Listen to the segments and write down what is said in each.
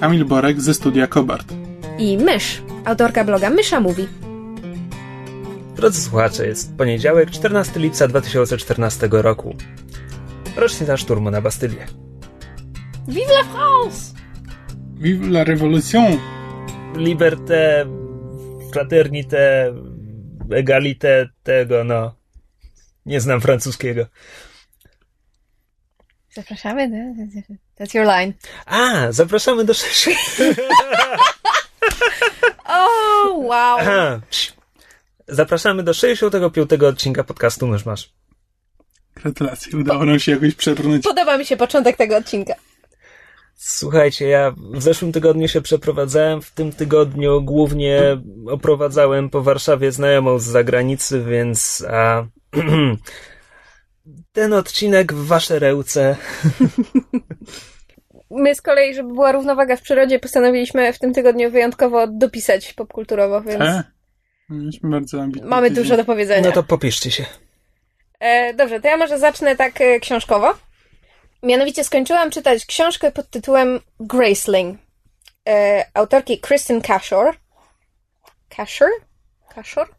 Kamil Borek ze studia Kobart. i Mysz, autorka bloga Mysza Mówi. Drodzy słuchacze, jest poniedziałek, 14 lipca 2014 roku. Rocznica szturmu na Bastylię. Vive la France! Vive la révolution! Liberté, fraternité, egalité, tego no. Nie znam francuskiego. Zapraszamy, no, that's your line. A, zapraszamy do sześciu. O, wow! Aha. Zapraszamy do 65 odcinka podcastu Mysz Masz. Gratulacje, udało nam się jakoś przebrnąć. Podoba mi się początek tego odcinka. Słuchajcie, ja w zeszłym tygodniu się przeprowadzałem, w tym tygodniu głównie oprowadzałem po Warszawie znajomą z zagranicy, więc a, ten odcinek w wasze ręce. My z kolei, żeby była równowaga w przyrodzie, postanowiliśmy w tym tygodniu wyjątkowo dopisać popkulturowo, więc E? Mieliśmy bardzo ambitny mamy tydzień. dużo do powiedzenia. No to popiszcie się. E, dobrze, to ja może zacznę tak e, książkowo. Mianowicie skończyłam czytać książkę pod tytułem Graceling e, autorki Kristen Cashore. Cashore? Cashore?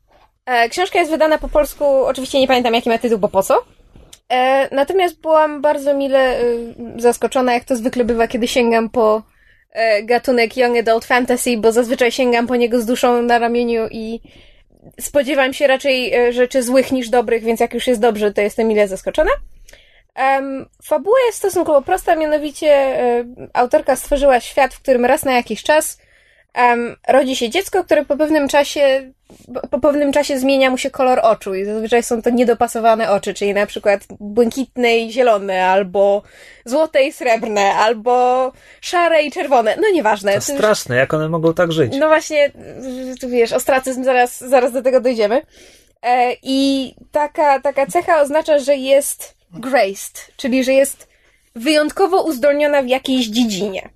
E, książka jest wydana po polsku, oczywiście nie pamiętam jaki ma tytuł, bo po co. E, natomiast byłam bardzo mile e, zaskoczona, jak to zwykle bywa, kiedy sięgam po e, gatunek Young Adult Fantasy, bo zazwyczaj sięgam po niego z duszą na ramieniu i spodziewam się raczej e, rzeczy złych niż dobrych, więc jak już jest dobrze, to jestem mile zaskoczona. Um, fabuła jest stosunkowo prosta, mianowicie autorka stworzyła świat, w którym raz na jakiś czas em, rodzi się dziecko, które po pewnym czasie po- pewnym czasie zmienia mu się kolor oczu i zazwyczaj są to niedopasowane oczy, czyli na przykład błękitne i zielone, albo złote i srebrne, albo szare i czerwone. No nieważne. To straszne, jak one mogą tak żyć. No właśnie, tu wiesz, ostracyzm, zaraz, zaraz do tego dojdziemy. E, I taka, taka cecha oznacza, że jest graced, czyli że jest wyjątkowo uzdolniona w jakiejś dziedzinie.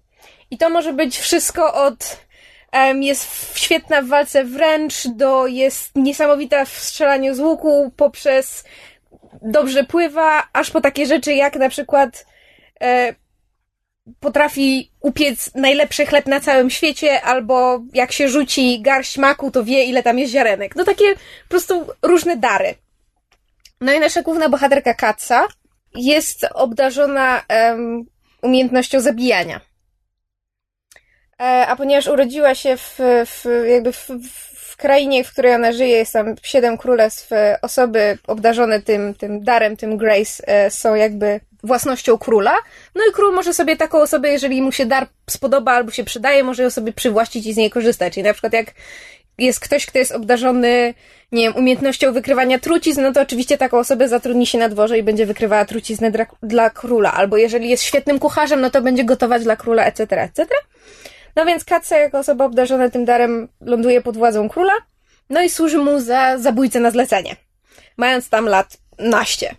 I to może być wszystko od jest świetna w walce wręcz, do jest niesamowita w strzelaniu z łuku, poprzez dobrze pływa, aż po takie rzeczy jak na przykład e, potrafi upiec najlepszy chleb na całym świecie, albo jak się rzuci garść maku, to wie, ile tam jest ziarenek. No takie po prostu różne dary. No i nasza główna bohaterka Katsa jest obdarzona em, umiejętnością zabijania. E, a ponieważ urodziła się w, w jakby w, w krainie, w której ona żyje, jest tam siedem królestw, e, osoby obdarzone tym, tym darem, tym grace, e, są jakby własnością króla. No i król może sobie taką osobę, jeżeli mu się dar spodoba albo się przydaje, może ją sobie przywłaszczyć i z niej korzystać. Czyli na przykład jak jest ktoś, kto jest obdarzony, nie wiem, umiejętnością wykrywania trucizn, no to oczywiście taką osobę zatrudni się na dworze i będzie wykrywała truciznę dla króla. Albo jeżeli jest świetnym kucharzem, no to będzie gotować dla króla, etc., etc. No więc Katsa jako osoba obdarzona tym darem ląduje pod władzą króla, no i służy mu za zabójcę na zlecenie. Mając tam lat naście.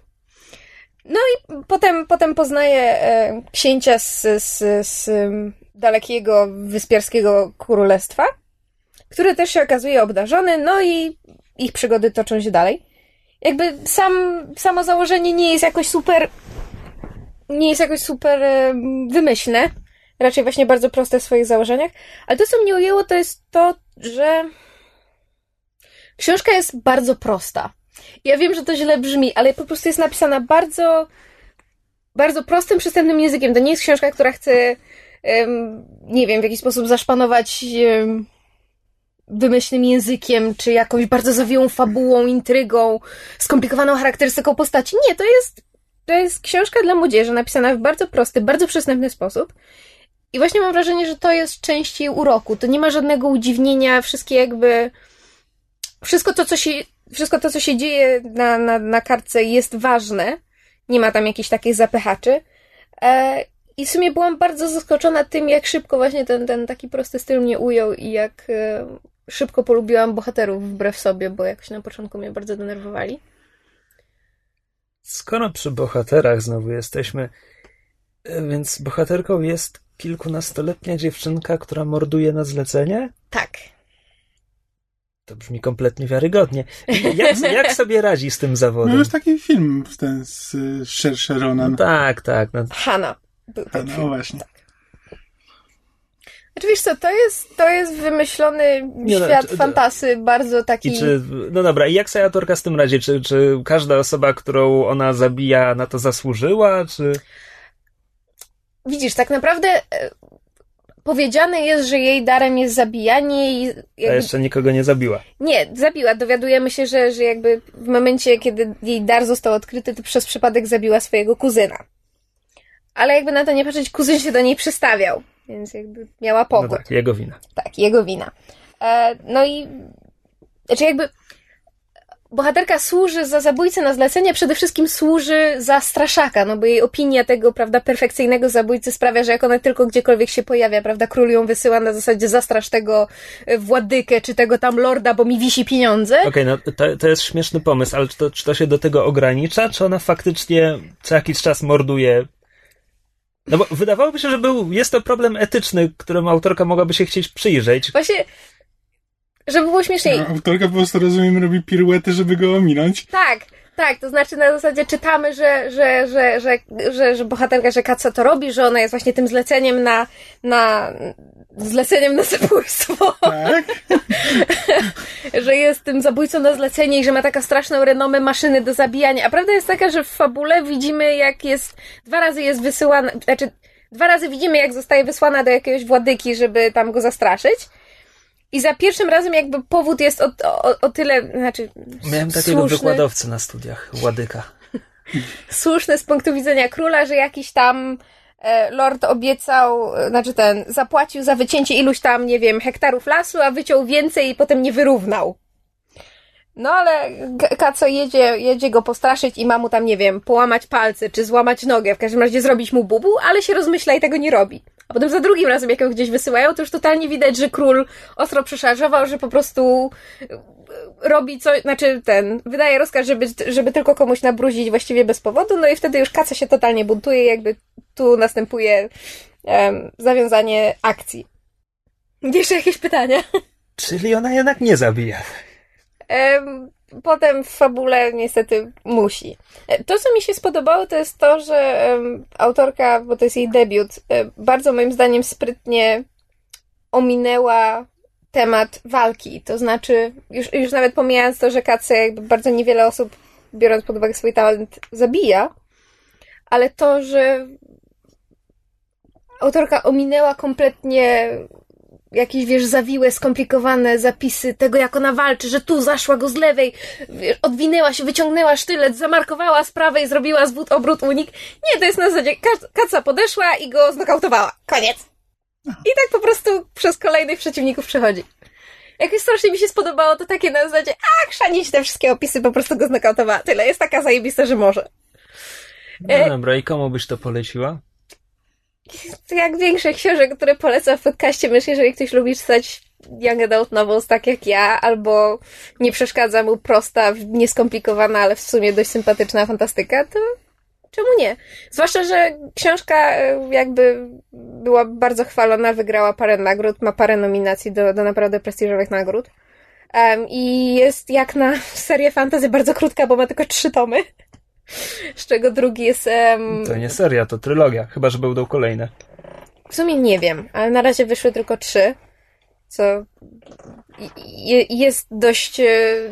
No i potem, potem poznaje e, księcia z, z, z dalekiego wyspiarskiego królestwa, który też się okazuje obdarzony, no i ich przygody toczą się dalej. Jakby sam, samo założenie nie jest jakoś super, nie jest jakoś super wymyślne, raczej właśnie bardzo proste w swoich założeniach, ale to, co mnie ujęło, to jest to, że książka jest bardzo prosta. Ja wiem, że to źle brzmi, ale po prostu jest napisana bardzo, bardzo prostym, przystępnym językiem. To nie jest książka, która chce, em, nie wiem, w jakiś sposób zaszpanować em, wymyślnym językiem, czy jakąś bardzo zawiłą fabułą, intrygą, skomplikowaną charakterystyką postaci. Nie, to jest, to jest książka dla młodzieży, napisana w bardzo prosty, bardzo przystępny sposób. I właśnie mam wrażenie, że to jest część jej uroku. To nie ma żadnego udziwnienia, wszystkie jakby. Wszystko to, co się, wszystko to, co się dzieje na, na, na kartce jest ważne. Nie ma tam jakichś takich zapychaczy. E, I w sumie byłam bardzo zaskoczona tym, jak szybko właśnie ten, ten taki prosty styl mnie ujął i jak e, szybko polubiłam bohaterów wbrew sobie, bo jakoś na początku mnie bardzo denerwowali. Skoro przy bohaterach znowu jesteśmy, więc bohaterką jest kilkunastoletnia dziewczynka, która morduje na zlecenie? Tak. To brzmi kompletnie wiarygodnie. Jak, jak sobie radzi z tym No zawodem? już taki film ten z Sher Sharonem. No tak, tak. No, Hanna był A, ten no film. właśnie. Znaczy wiesz co, to jest, to jest wymyślony Nie no, świat czy- fantasy, bardzo taki... Czy, no dobra, i jak sobie autorka z tym radzi? Czy, czy każda osoba, którą ona zabija, na to zasłużyła? Czy... Widzisz, tak naprawdę e, powiedziane jest, że jej darem jest zabijanie i A jakby... jeszcze nikogo nie zabiła. Nie, zabiła. Dowiadujemy się, że, że jakby w momencie, kiedy jej dar został odkryty, to przez przypadek zabiła swojego kuzyna. Ale jakby na to nie patrzeć, kuzyn się do niej przystawiał, więc jakby miała No powód. tak, jego wina. Tak, jego wina. E, no i. Znaczy, jakby. Bohaterka służy za zabójcę na zlecenie, przede wszystkim służy za straszaka, no bo jej opinia tego, prawda, perfekcyjnego zabójcy sprawia, że jak ona tylko gdziekolwiek się pojawia, prawda, król ją wysyła na zasadzie zastrasz tego e, władykę, czy tego tam lorda, bo mi wisi pieniądze. Okej, no to, to jest śmieszny pomysł, ale czy to, czy to się do tego ogranicza, czy ona faktycznie co jakiś czas morduje? No bo wydawałoby się, że był, jest to problem etyczny, któremu autorka mogłaby się chcieć przyjrzeć. Właśnie, żeby było śmieszniej. No, autorka po prostu, rozumiem, robi piruety, żeby go ominąć. Tak, tak, to znaczy na zasadzie czytamy, że, że, że, że, że, że bohaterka, że Katsa to robi, że ona jest właśnie tym zleceniem na, na zleceniem na zabójstwo, Tak? że jest tym zabójcą na zlecenie i że ma taka straszną renomę maszyny do zabijania. A prawda jest taka, że w fabule widzimy jak jest, dwa razy jest wysyłana, znaczy dwa razy widzimy jak zostaje wysłana do jakiegoś władyki, żeby tam go zastraszyć. I za pierwszym razem jakby powód jest o, o, o tyle, znaczy Miałem takiego słuszny. wykładowcę na studiach, Ładyka. słuszne z punktu widzenia króla, że jakiś tam e, lord obiecał, e, znaczy ten, zapłacił za wycięcie iluś tam, nie wiem, hektarów lasu, a wyciął więcej i potem nie wyrównał. No ale Kaco jedzie, jedzie go postraszyć i ma mu tam, nie wiem, połamać palce, czy złamać nogę, w każdym razie zrobić mu bubu, ale się rozmyśla i tego nie robi. A potem za drugim razem, jak ją gdzieś wysyłają, to już totalnie widać, że król ostro przeszarżował, że po prostu e, robi coś, znaczy ten, wydaje rozkaz, żeby, żeby tylko komuś nabruzić właściwie bez powodu, no i wtedy już Kaca się totalnie buntuje, jakby tu następuje em, zawiązanie akcji. Jeszcze jakieś pytania? Czyli ona jednak nie zabija. Em, Potem w fabule niestety musi. E, To, co mi się spodobało, to jest to, że autorka, bo to jest jej debiut, e, bardzo moim zdaniem sprytnie ominęła temat walki. To znaczy, już, już nawet pomijając to, że Kace jakby bardzo niewiele osób, biorąc pod uwagę swój talent, zabija, ale to, że autorka ominęła kompletnie jakieś, wiesz, zawiłe, skomplikowane zapisy tego, jak ona walczy, że tu zaszła go z lewej, wiesz, odwinęła się, wyciągnęła sztylet, zamarkowała z prawej, zrobiła zwód, obrót, unik. Nie, to jest na zasadzie, Ka- Kaca podeszła i go znokautowała. Koniec. I tak po prostu przez kolejnych przeciwników przechodzi. Jakoś strasznie mi się spodobało to takie na zasadzie, a chrzanić te wszystkie opisy, po prostu go znokautowała. Tyle, jest taka zajebista, że może. No E- dobra, i komu byś to poleciła? Jak większość książek, które polecam w podcaście, myślę, jeżeli ktoś lubi czytać young adult novels tak jak ja, albo nie przeszkadza mu prosta, nieskomplikowana, ale w sumie dość sympatyczna fantastyka, to czemu nie? Zwłaszcza, że książka e, jakby była bardzo chwalona, wygrała parę nagród, ma parę nominacji do, do naprawdę prestiżowych nagród. Em, I jest jak na serię fantasy bardzo krótka, bo ma tylko trzy tomy. Z czego drugi jest em, To nie seria, to trylogia, chyba że będą kolejne. w sumie nie wiem, ale na razie wyszły tylko trzy, co je- jest dość e,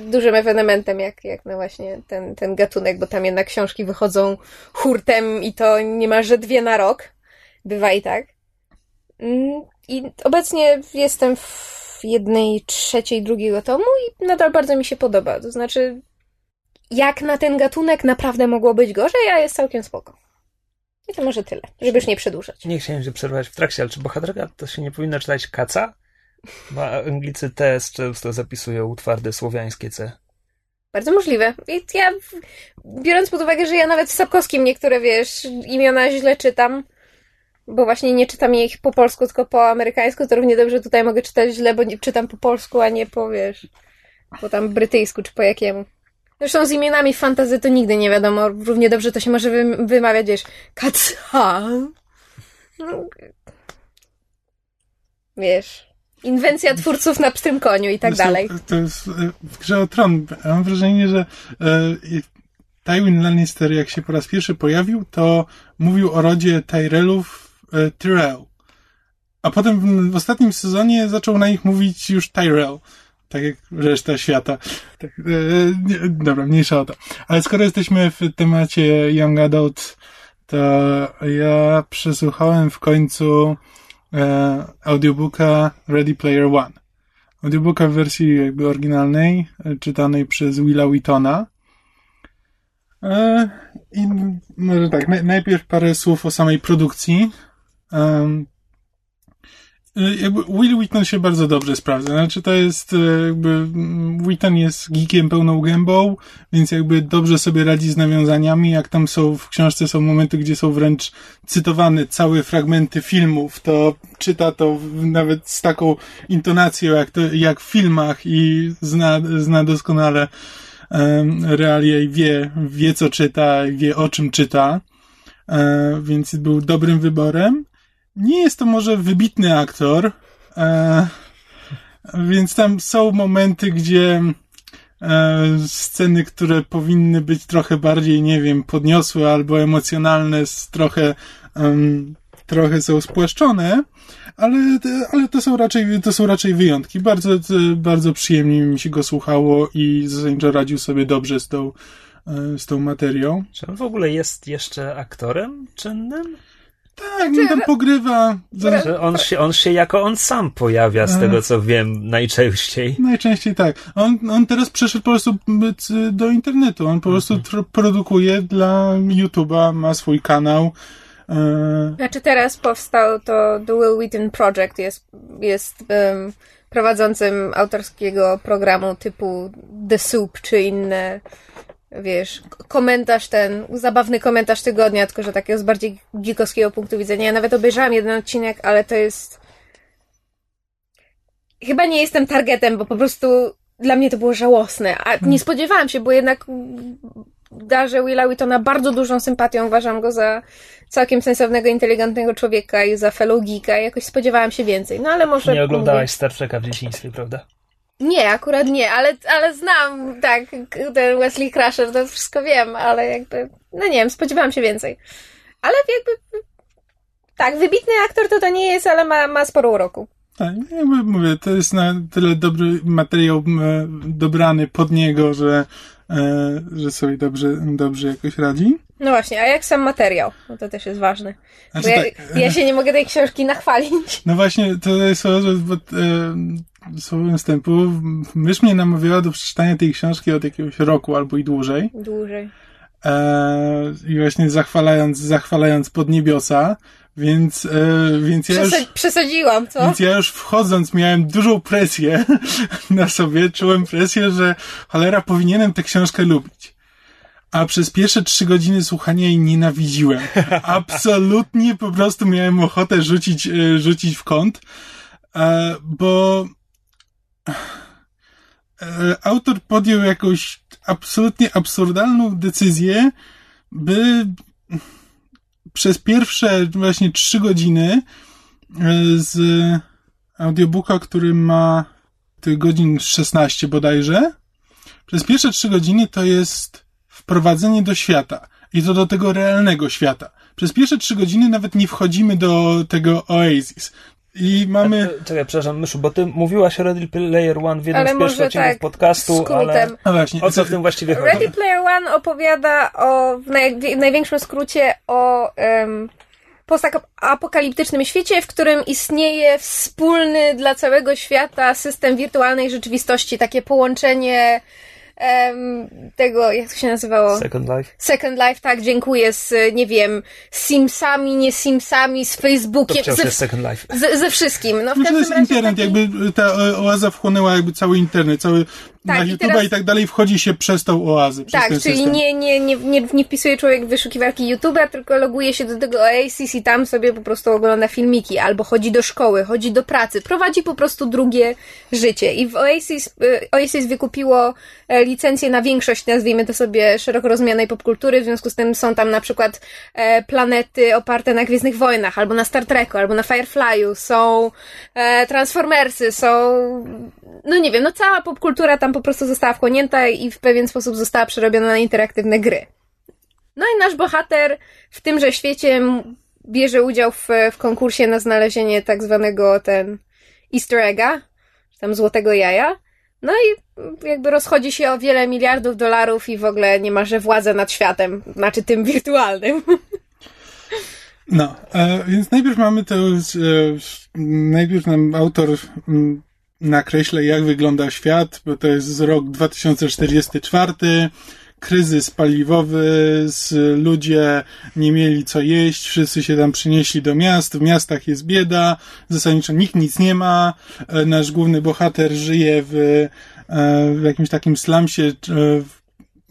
dużym ewenementem, jak, jak na właśnie ten, ten gatunek, bo tam jednak książki wychodzą hurtem i to niemalże dwie na rok. Bywa i tak. Mm, I obecnie jestem w jednej trzeciej drugiego tomu i nadal bardzo mi się podoba. To znaczy, jak na ten gatunek naprawdę mogło być gorzej, a jest całkiem spoko. I to może tyle, żeby już nie przedłużać. Nie chciałem się przerwać w trakcie, ale czy bohaterka to się nie powinna czytać kaca? Bo Anglicy TS często zapisują twarde słowiańskie C. Bardzo możliwe. I ja, biorąc pod uwagę, że ja nawet w Sapkowskim niektóre, wiesz, imiona źle czytam, bo właśnie nie czytam ich po polsku, tylko po amerykańsku, to równie dobrze tutaj mogę czytać źle, bo nie, czytam po polsku, a nie po, wiesz, po tam brytyjsku, czy po jakiemu. Zresztą z imionami fantazy to nigdy nie wiadomo. Równie dobrze to się może wy, wymawiać, wiesz. No, wiesz, inwencja twórców na pstrym koniu i tak Zresztą dalej. To jest e, w grze o tron. Ja mam wrażenie, że e, Tywin Lannister, jak się po raz pierwszy pojawił, to mówił o rodzie Tyrellów e, Tyrell. A potem w, w ostatnim sezonie zaczął na nich mówić już Tyrell. Tak jak reszta świata. Tak, e, nie, dobra, mniejsza o to. Ale skoro jesteśmy w temacie Young Adult, to ja przesłuchałem w końcu e, audiobooka Ready Player One. Audiobooka w wersji jakby oryginalnej, e, czytanej przez Willa Wheatona. E, I może tak, naj- najpierw parę słów o samej produkcji. Jakby Will Wheaton się bardzo dobrze sprawdza. Znaczy to jest e, jakby mm, Wheaton jest geekiem pełną gębą, więc jakby dobrze sobie radzi z nawiązaniami. Jak tam są w książce są momenty, gdzie są wręcz cytowane całe fragmenty filmów, to czyta to nawet z taką intonacją jak, to, jak w filmach i zna, zna doskonale em, realia i wie, wie co czyta wie o czym czyta. E, więc był dobrym wyborem. Nie jest to może wybitny aktor, e, więc tam są momenty, gdzie e, sceny, które powinny być trochę bardziej, nie wiem, podniosłe albo emocjonalne, trochę, em, trochę są spłaszczone, ale, ale to są raczej, to są raczej wyjątki. Bardzo, bardzo przyjemnie mi się go słuchało i zasadniczo radził sobie dobrze z tą, e, z tą materią. Czy on w ogóle jest jeszcze aktorem czynnym? Tak, no tam pogrywa. Że on się, on się jako on sam pojawia, z E. tego co wiem, najczęściej. Najczęściej tak. On, on teraz przeszedł po prostu c- do internetu. On po prostu tr- produkuje dla YouTube'a, ma swój kanał. E, Znaczy teraz powstał to The Will Wheaton Project, jest, jest em, prowadzącym autorskiego programu typu The Soup, czy inne, wiesz, komentarz ten, zabawny komentarz tygodnia, tylko że takiego z bardziej geekowskiego punktu widzenia. Ja nawet obejrzałam jeden odcinek, ale to jest... Chyba nie jestem targetem, bo po prostu dla mnie to było żałosne, a nie spodziewałam się, bo jednak darzę Willa Wheatona bardzo dużą sympatią, uważam go za całkiem sensownego, inteligentnego człowieka i za fellow geeka. Jakoś spodziewałam się więcej. No ale może... Nie oglądałaś Star Treka w dzieciństwie, prawda? Nie, akurat nie, ale, ale znam, tak, ten Wesley Crusher, to wszystko wiem, ale jakby, no nie wiem, spodziewałam się więcej. Ale jakby, tak, wybitny aktor to to nie jest, ale ma, ma sporo uroku. tak, jakby mówię, to jest na tyle dobry materiał dobrany pod niego, że, że sobie dobrze, dobrze jakoś radzi. No właśnie, a jak sam materiał? No to też jest ważne. Bo Znaczy ja, tak, ja się nie mogę tej książki nachwalić. No właśnie, to jest bo, e, słowem wstępu, mysz mnie namawiała do przeczytania tej książki od jakiegoś roku albo i dłużej. Dłużej. E, I właśnie zachwalając, zachwalając pod niebiosa, więc, e, więc ja już... Przesa- przesadziłam, co? Więc ja już wchodząc miałem dużą presję na sobie, czułem presję, że cholera powinienem tę książkę lubić. A przez pierwsze trzy godziny słuchania jej nienawidziłem. Absolutnie po prostu miałem ochotę rzucić, e, rzucić w kąt, e, bo e, autor podjął jakąś absolutnie absurdalną decyzję, by przez pierwsze właśnie trzy godziny e, z audiobooka, który ma tych godzin 16 bodajże. Przez pierwsze trzy godziny to jest wprowadzenie do świata. I to do tego realnego świata. Przez pierwsze trzy godziny nawet nie wchodzimy do tego Oasis. I mamy... E, Czekaj, przepraszam, Myszu, bo ty mówiłaś o Ready Player One w jednym Ale z pierwszych odcinków tak, podcastu, ale skrótem. No właśnie. o co w tym właściwie chodzi? Ready Player One opowiada o, w, naj, w największym skrócie o um, postapokaliptycznym świecie, w którym istnieje wspólny dla całego świata system wirtualnej rzeczywistości, takie połączenie tego, jak to się nazywało? Second Life. Second Life, tak, dziękuję, z, nie wiem, Simsami, nie Simsami, z To Facebookiem, wciąż ze, jest Second Life. ze, ze wszystkim. No, w No to każdym jest internet, taki- jakby ta oaza wchłonęła jakby cały internet, cały, na Tak, i teraz- i tak dalej wchodzi się przez tą oazę. Przez Tak, czyli nie, nie, nie, nie, nie wpisuje człowiek w wyszukiwarki YouTube'a, tylko loguje się do tego Oasis i tam sobie po prostu ogląda filmiki, albo chodzi do szkoły, chodzi do pracy, prowadzi po prostu drugie życie. I w Oasis, y, Oasis wykupiło e, licencję na większość, nazwijmy to sobie, szeroko rozumianej popkultury, w związku z tym są tam na przykład e, planety oparte na Gwiezdnych Wojnach, albo na Star Treku, albo na Firefly'u, są e, Transformersy, są no nie wiem, no cała popkultura tam po prostu została wchłonięta i w pewien sposób została przerobiona na interaktywne gry. No i nasz bohater w tymże świecie bierze udział w, w konkursie na znalezienie tak zwanego ten easter egga, czy tam złotego jaja. No i jakby rozchodzi się o wiele miliardów dolarów i w ogóle nie ma, że władzę nad światem, znaczy tym wirtualnym. No, e, więc najpierw mamy to, e, najpierw nam autor mm, nakreśla, jak wygląda świat, bo to jest rok 2044, kryzys paliwowy, z, ludzie nie mieli co jeść, wszyscy się tam przynieśli do miast, w miastach jest bieda, zasadniczo nikt nic nie ma, e, nasz główny bohater żyje w, e, w jakimś takim slumsie, e, w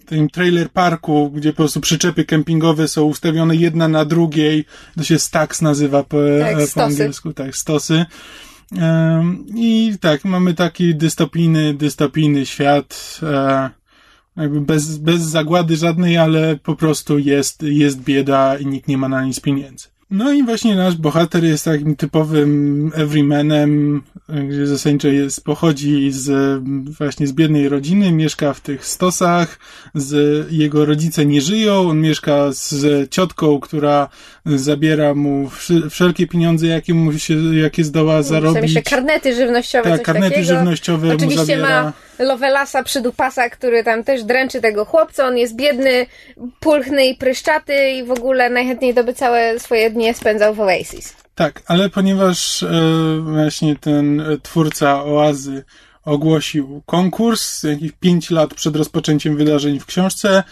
tym trailer parku, gdzie po prostu przyczepy kempingowe są ustawione jedna na drugiej, to się stacks nazywa po, Tak, po angielsku, tak, stosy. I tak, mamy taki dystopijny, dystopijny świat, e, jakby bez, bez zagłady żadnej, ale po prostu jest, jest bieda i nikt nie ma na nic pieniędzy. No i właśnie nasz bohater jest takim typowym everymanem, gdzie zasadniczo jest, pochodzi z, właśnie z biednej rodziny, mieszka w tych stosach, z, jego rodzice nie żyją, on mieszka z ciotką, która zabiera mu wszelkie pieniądze, jakie mu się, jakie zdoła Tam zarobić. jeszcze karnety żywnościowe, Tak, karnety takiego. żywnościowe mu Oczywiście ma Lovelasa przydupasa, który tam też dręczy tego chłopca. On jest biedny, pulchny i pryszczaty i w ogóle najchętniej to by całe swoje dnie spędzał w Oasis. Tak, ale ponieważ e, właśnie ten e, twórca Oazy ogłosił konkurs jakieś 5 lat przed rozpoczęciem wydarzeń w książce,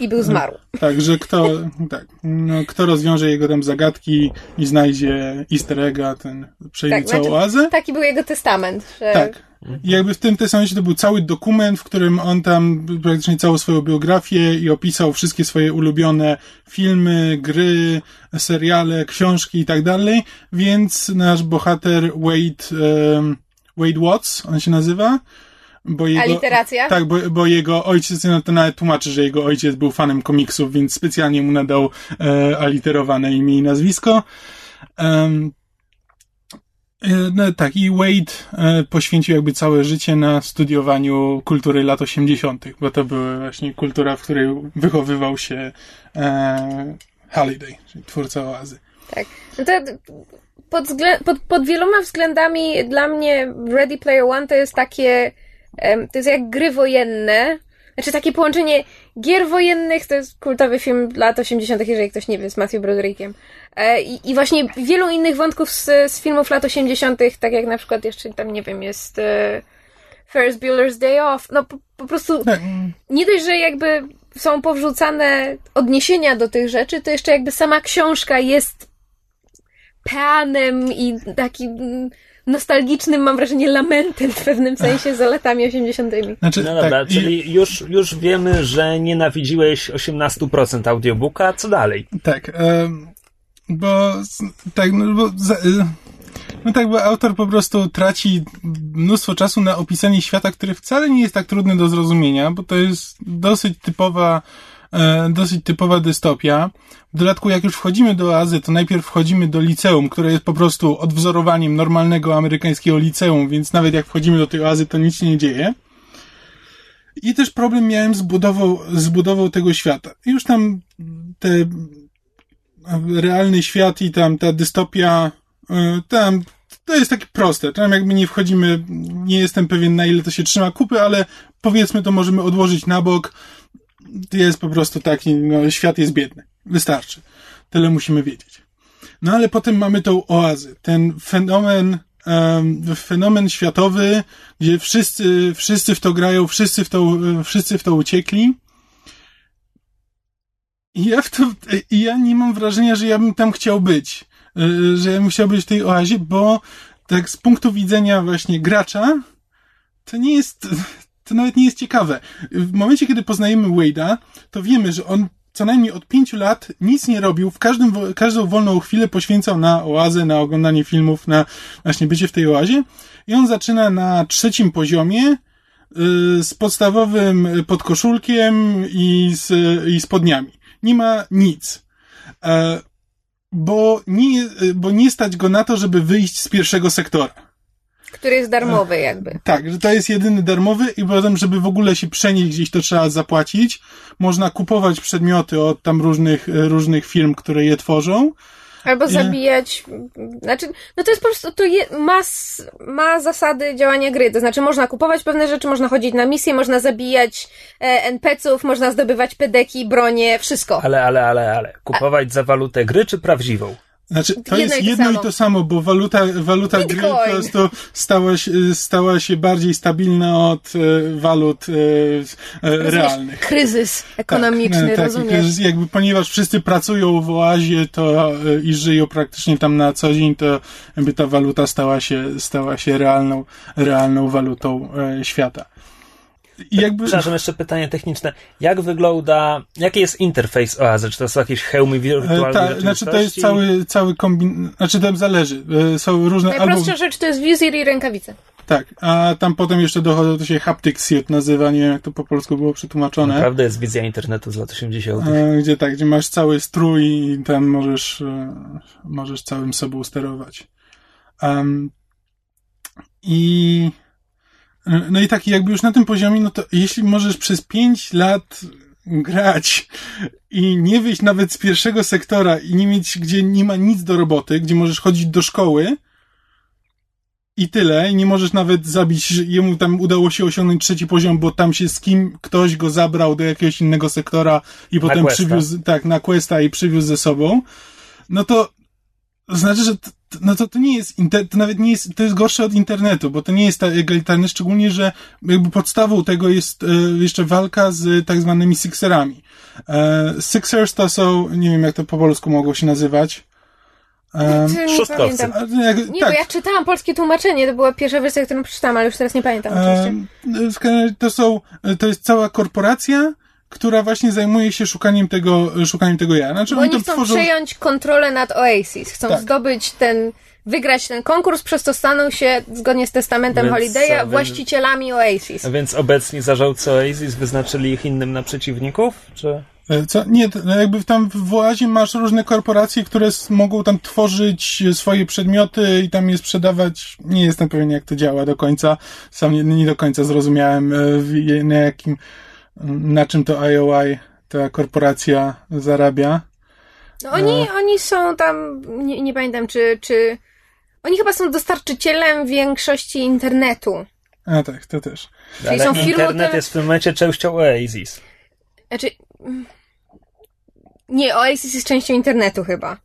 I był zmarł. tak, że kto, tak, no, kto rozwiąże jego tam zagadki i znajdzie easter egga, ten przejmie Tak, całą znaczy- oazę. Taki był jego testament, że Tak. I jakby w tym testamencie to był cały dokument, w którym on tam praktycznie całą swoją biografię i opisał wszystkie swoje ulubione filmy, gry, seriale, książki i tak dalej, więc nasz bohater Wade, Wade Watts, on się nazywa, bo jego... Aliteracja? Tak, bo, bo jego ojciec, no to nawet tłumaczy, że jego ojciec był fanem komiksów, więc specjalnie mu nadał e, aliterowane imię i nazwisko. E, No, tak, i Wade e, poświęcił jakby całe życie na studiowaniu kultury lat 80., bo to była właśnie kultura, w której wychowywał się e, Halliday, czyli twórca oazy. Tak. No to pod, pod, pod wieloma względami dla mnie Ready Player One to jest takie, to jest jak gry wojenne. Znaczy takie połączenie gier wojennych, to jest kultowy film lat 80., jeżeli ktoś nie wie, z Matthew Broderickiem. E, i, I właśnie wielu innych wątków z, z filmów lat 80., tak jak na przykład jeszcze tam, nie wiem, jest e, Ferris Bueller's Day Off. No po, po prostu Tak, nie dość, że jakby są powrzucane odniesienia do tych rzeczy, to jeszcze jakby sama książka jest peanem i takim nostalgicznym, mam wrażenie, lamentem w pewnym sensie za latami 80. znaczy, No dobra, tak, i- czyli już, już wiemy, że nienawidziłeś 18% audiobooka, co dalej? Tak, em, bo tak, no bo za, y, no tak, bo autor po prostu traci mnóstwo czasu na opisanie świata, który wcale nie jest tak trudny do zrozumienia, bo to jest dosyć typowa dosyć typowa dystopia. W dodatku, jak już wchodzimy do oazy, to najpierw wchodzimy do liceum, które jest po prostu odwzorowaniem normalnego amerykańskiego liceum, więc nawet jak wchodzimy do tej oazy, to nic się nie dzieje. I też problem miałem z budową, z budową tego świata. Już tam te realny świat i tam ta dystopia, y, tam to jest takie proste. Tam jakby nie wchodzimy, nie jestem pewien na ile to się trzyma kupy, ale powiedzmy to możemy odłożyć na bok. Jest po prostu taki, no, świat jest biedny. Wystarczy. Tyle musimy wiedzieć. No ale potem mamy tą oazę. Ten fenomen, em, fenomen światowy, gdzie wszyscy, wszyscy w to grają, wszyscy w to, wszyscy w to uciekli. I ja w to, ja nie mam wrażenia, że ja bym tam chciał być. Y, Że ja bym chciał być w tej oazie, bo tak z punktu widzenia właśnie gracza, to nie jest, to nawet nie jest ciekawe. W momencie, kiedy poznajemy Wade'a, to wiemy, że on co najmniej od pięciu lat nic nie robił, w każdym, każdą wolną chwilę poświęcał na oazę, na oglądanie filmów, na właśnie bycie w tej oazie. I on zaczyna na trzecim poziomie, y, z podstawowym podkoszulkiem i z, i spodniami. Nie ma nic. E, bo nie, bo nie stać go na to, żeby wyjść z pierwszego sektora. Który jest darmowy jakby. Tak, że to jest jedyny darmowy i potem, żeby w ogóle się przenieść gdzieś, to trzeba zapłacić. Można kupować przedmioty od tam różnych, różnych firm, które je tworzą. Albo zabijać. Znaczy, no to jest po prostu, to je, ma, ma zasady działania gry. To znaczy, można kupować pewne rzeczy, można chodzić na misje, można zabijać e, NPC-ów, można zdobywać pedeki, bronie, wszystko. Ale, ale, ale, ale. Kupować za walutę gry czy prawdziwą? Znaczy, to Jedno jest i to jedno samo. i to samo, bo waluta, waluta gry po prostu stała się, stała się bardziej stabilna od e, walut e, e, Rozumiesz? realnych. Kryzys ekonomiczny, tak, tak, rozumiesz? że jakby ponieważ wszyscy pracują w oazie to e, i żyją praktycznie tam na co dzień, to jakby ta waluta stała się, stała się realną, realną walutą e, świata. I jakby, Przepraszam, jeszcze pytanie techniczne. Jak wygląda, jaki jest interfejs Oazy? Czy to są jakieś hełmy e, wirtualnej ta, znaczy to jest cały, cały kombin, znaczy tam zależy, e, są różne albo, Najprostsza rzecz to jest wizir i rękawice. tak, a tam potem jeszcze dochodzą, to się haptic suit nazywa, nie wiem jak to po polsku było przetłumaczone. Naprawdę jest wizja internetu z lat 80. E, Gdzie tak, gdzie masz cały strój i tam możesz, e, możesz całym sobą sterować. Um, I e, no i tak, jakby już na tym poziomie, no to jeśli możesz przez pięć lat grać i nie wyjść nawet z pierwszego sektora i nie mieć, gdzie nie ma nic do roboty, gdzie możesz chodzić do szkoły i tyle, i nie możesz nawet zabić, jemu tam udało się osiągnąć trzeci poziom, bo tam się z kim ktoś go zabrał do jakiegoś innego sektora i potem questa. przywiózł, tak, na questa i przywiózł ze sobą, no to znaczy, że t, t- no to, to nie jest, inter, to nawet nie jest, to jest gorsze od internetu, bo to nie jest tak egalitarne, szczególnie, że jakby podstawą tego jest e, jeszcze walka z tak zwanymi Sixerami. E, Sixers to są, nie wiem jak to po polsku mogło się nazywać. E, Czy nie Nie, tak, bo ja czytałam polskie tłumaczenie, to była pierwsza wersja, którą przeczytałam, ale już teraz nie pamiętam oczywiście. Razie to są, to jest cała korporacja, która właśnie zajmuje się szukaniem tego, szukaniem tego ja. Znaczy Bo oni oni to chcą tworzą... przejąć kontrolę nad Oasis. Chcą Tak. zdobyć ten, wygrać ten konkurs, przez to staną się, zgodnie z testamentem Więc, Holiday'a, e, właścicielami Oasis. A Więc obecni zarządcy Oasis wyznaczyli ich innym na przeciwników? Czy... E, Co? Nie, to jakby tam w Oazie masz różne korporacje, które mogą tam tworzyć swoje przedmioty i tam je sprzedawać. Nie jestem pewien, jak to działa do końca. Sam nie, nie do końca zrozumiałem, e, w- na jakim, na czym to IOI, ta korporacja zarabia. No oni, oni są tam, nie, nie pamiętam czy, czy... Oni chyba są dostarczycielem większości internetu. A tak, to też. Czyli są firmą internet jest w tym momencie częścią Oasis. Znaczy... Nie, Oasis jest częścią internetu chyba.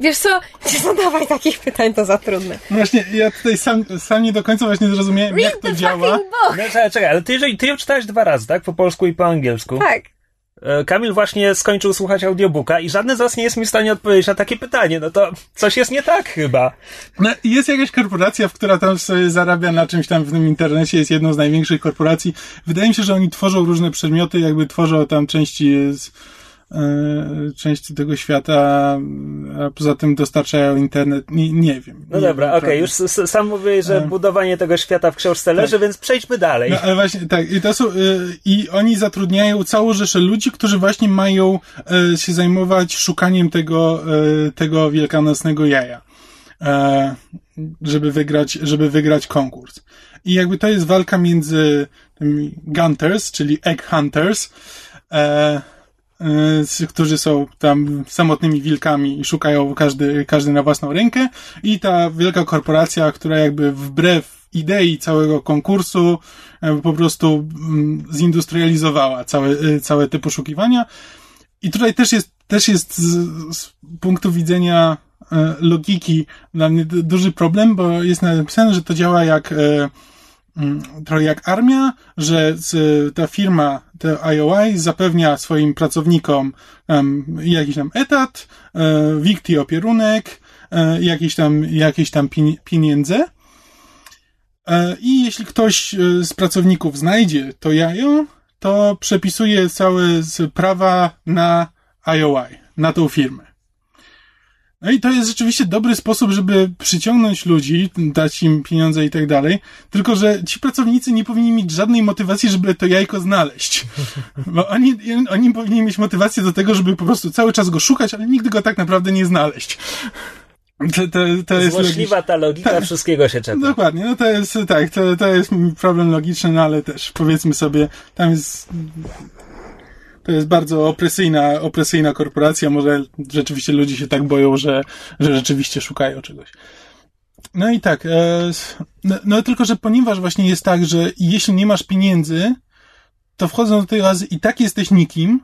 Wiesz co? Nie zadawaj takich pytań, to za trudne. No właśnie, ja tutaj sam, sam nie do końca właśnie zrozumiałem, jak Read to the działa. fucking book! No, czekaj, czekaj, ale ty, jeżeli, ty ją czytałeś dwa razy, tak? Po polsku i po angielsku. Tak. E, Kamil właśnie skończył słuchać audiobooka i żadne z was nie jest mi w stanie odpowiedzieć na takie pytanie. No to coś jest nie tak chyba. No, jest jakaś korporacja, w która tam sobie zarabia na czymś tam w tym internecie, jest jedną z największych korporacji. Wydaje mi się, że oni tworzą różne przedmioty, jakby tworzą tam części z, części tego świata, a poza tym dostarczają internet. Nie, nie wiem. No nie dobra, okej, prawda. już sam mówiłeś, że Em. budowanie tego świata w książce leży, więc przejdźmy dalej. No ale właśnie tak, i to są, y, i oni zatrudniają całą rzeszę ludzi, którzy właśnie mają się zajmować szukaniem tego, tego wielkanocnego jaja. E, żeby wygrać, żeby wygrać konkurs. I jakby to jest walka między tymi Gunters, czyli Egg Hunters, e, e, którzy są tam samotnymi wilkami i szukają każdy, każdy na własną rękę i ta wielka korporacja, która jakby wbrew idei całego konkursu jakby po prostu mm, zindustrializowała całe, y, całe te poszukiwania. I tutaj też jest, też jest z, z punktu widzenia logiki dla mnie du- duży problem, bo jest napisane, że to działa jak trochę jak armia, że ta firma, te IOI zapewnia swoim pracownikom jakiś tam etat, e, wikti opierunek, e, jakieś tam, jakieś tam pieniądze. E, I jeśli ktoś e, z pracowników znajdzie to jajo, to przepisuje całe prawa na IOI, na tą firmę. No i to jest rzeczywiście dobry sposób, żeby przyciągnąć ludzi, dać im pieniądze i tak dalej. Tylko, że ci pracownicy nie powinni mieć żadnej motywacji, żeby to jajko znaleźć. Bo oni, oni powinni mieć motywację do tego, żeby po prostu cały czas go szukać, ale nigdy go tak naprawdę nie znaleźć. To, to, to jest Złośliwa logiczne. ta logika, tak. wszystkiego się czeka. Dokładnie, no to jest, tak, to, to jest problem logiczny, no ale też powiedzmy sobie, tam jest to jest bardzo opresyjna, opresyjna korporacja. Może rzeczywiście ludzie się tak boją, że, że rzeczywiście szukają czegoś. No i tak, e, no, no, tylko, że ponieważ właśnie jest tak, że jeśli nie masz pieniędzy, to wchodząc do tej oazy i tak jesteś nikim,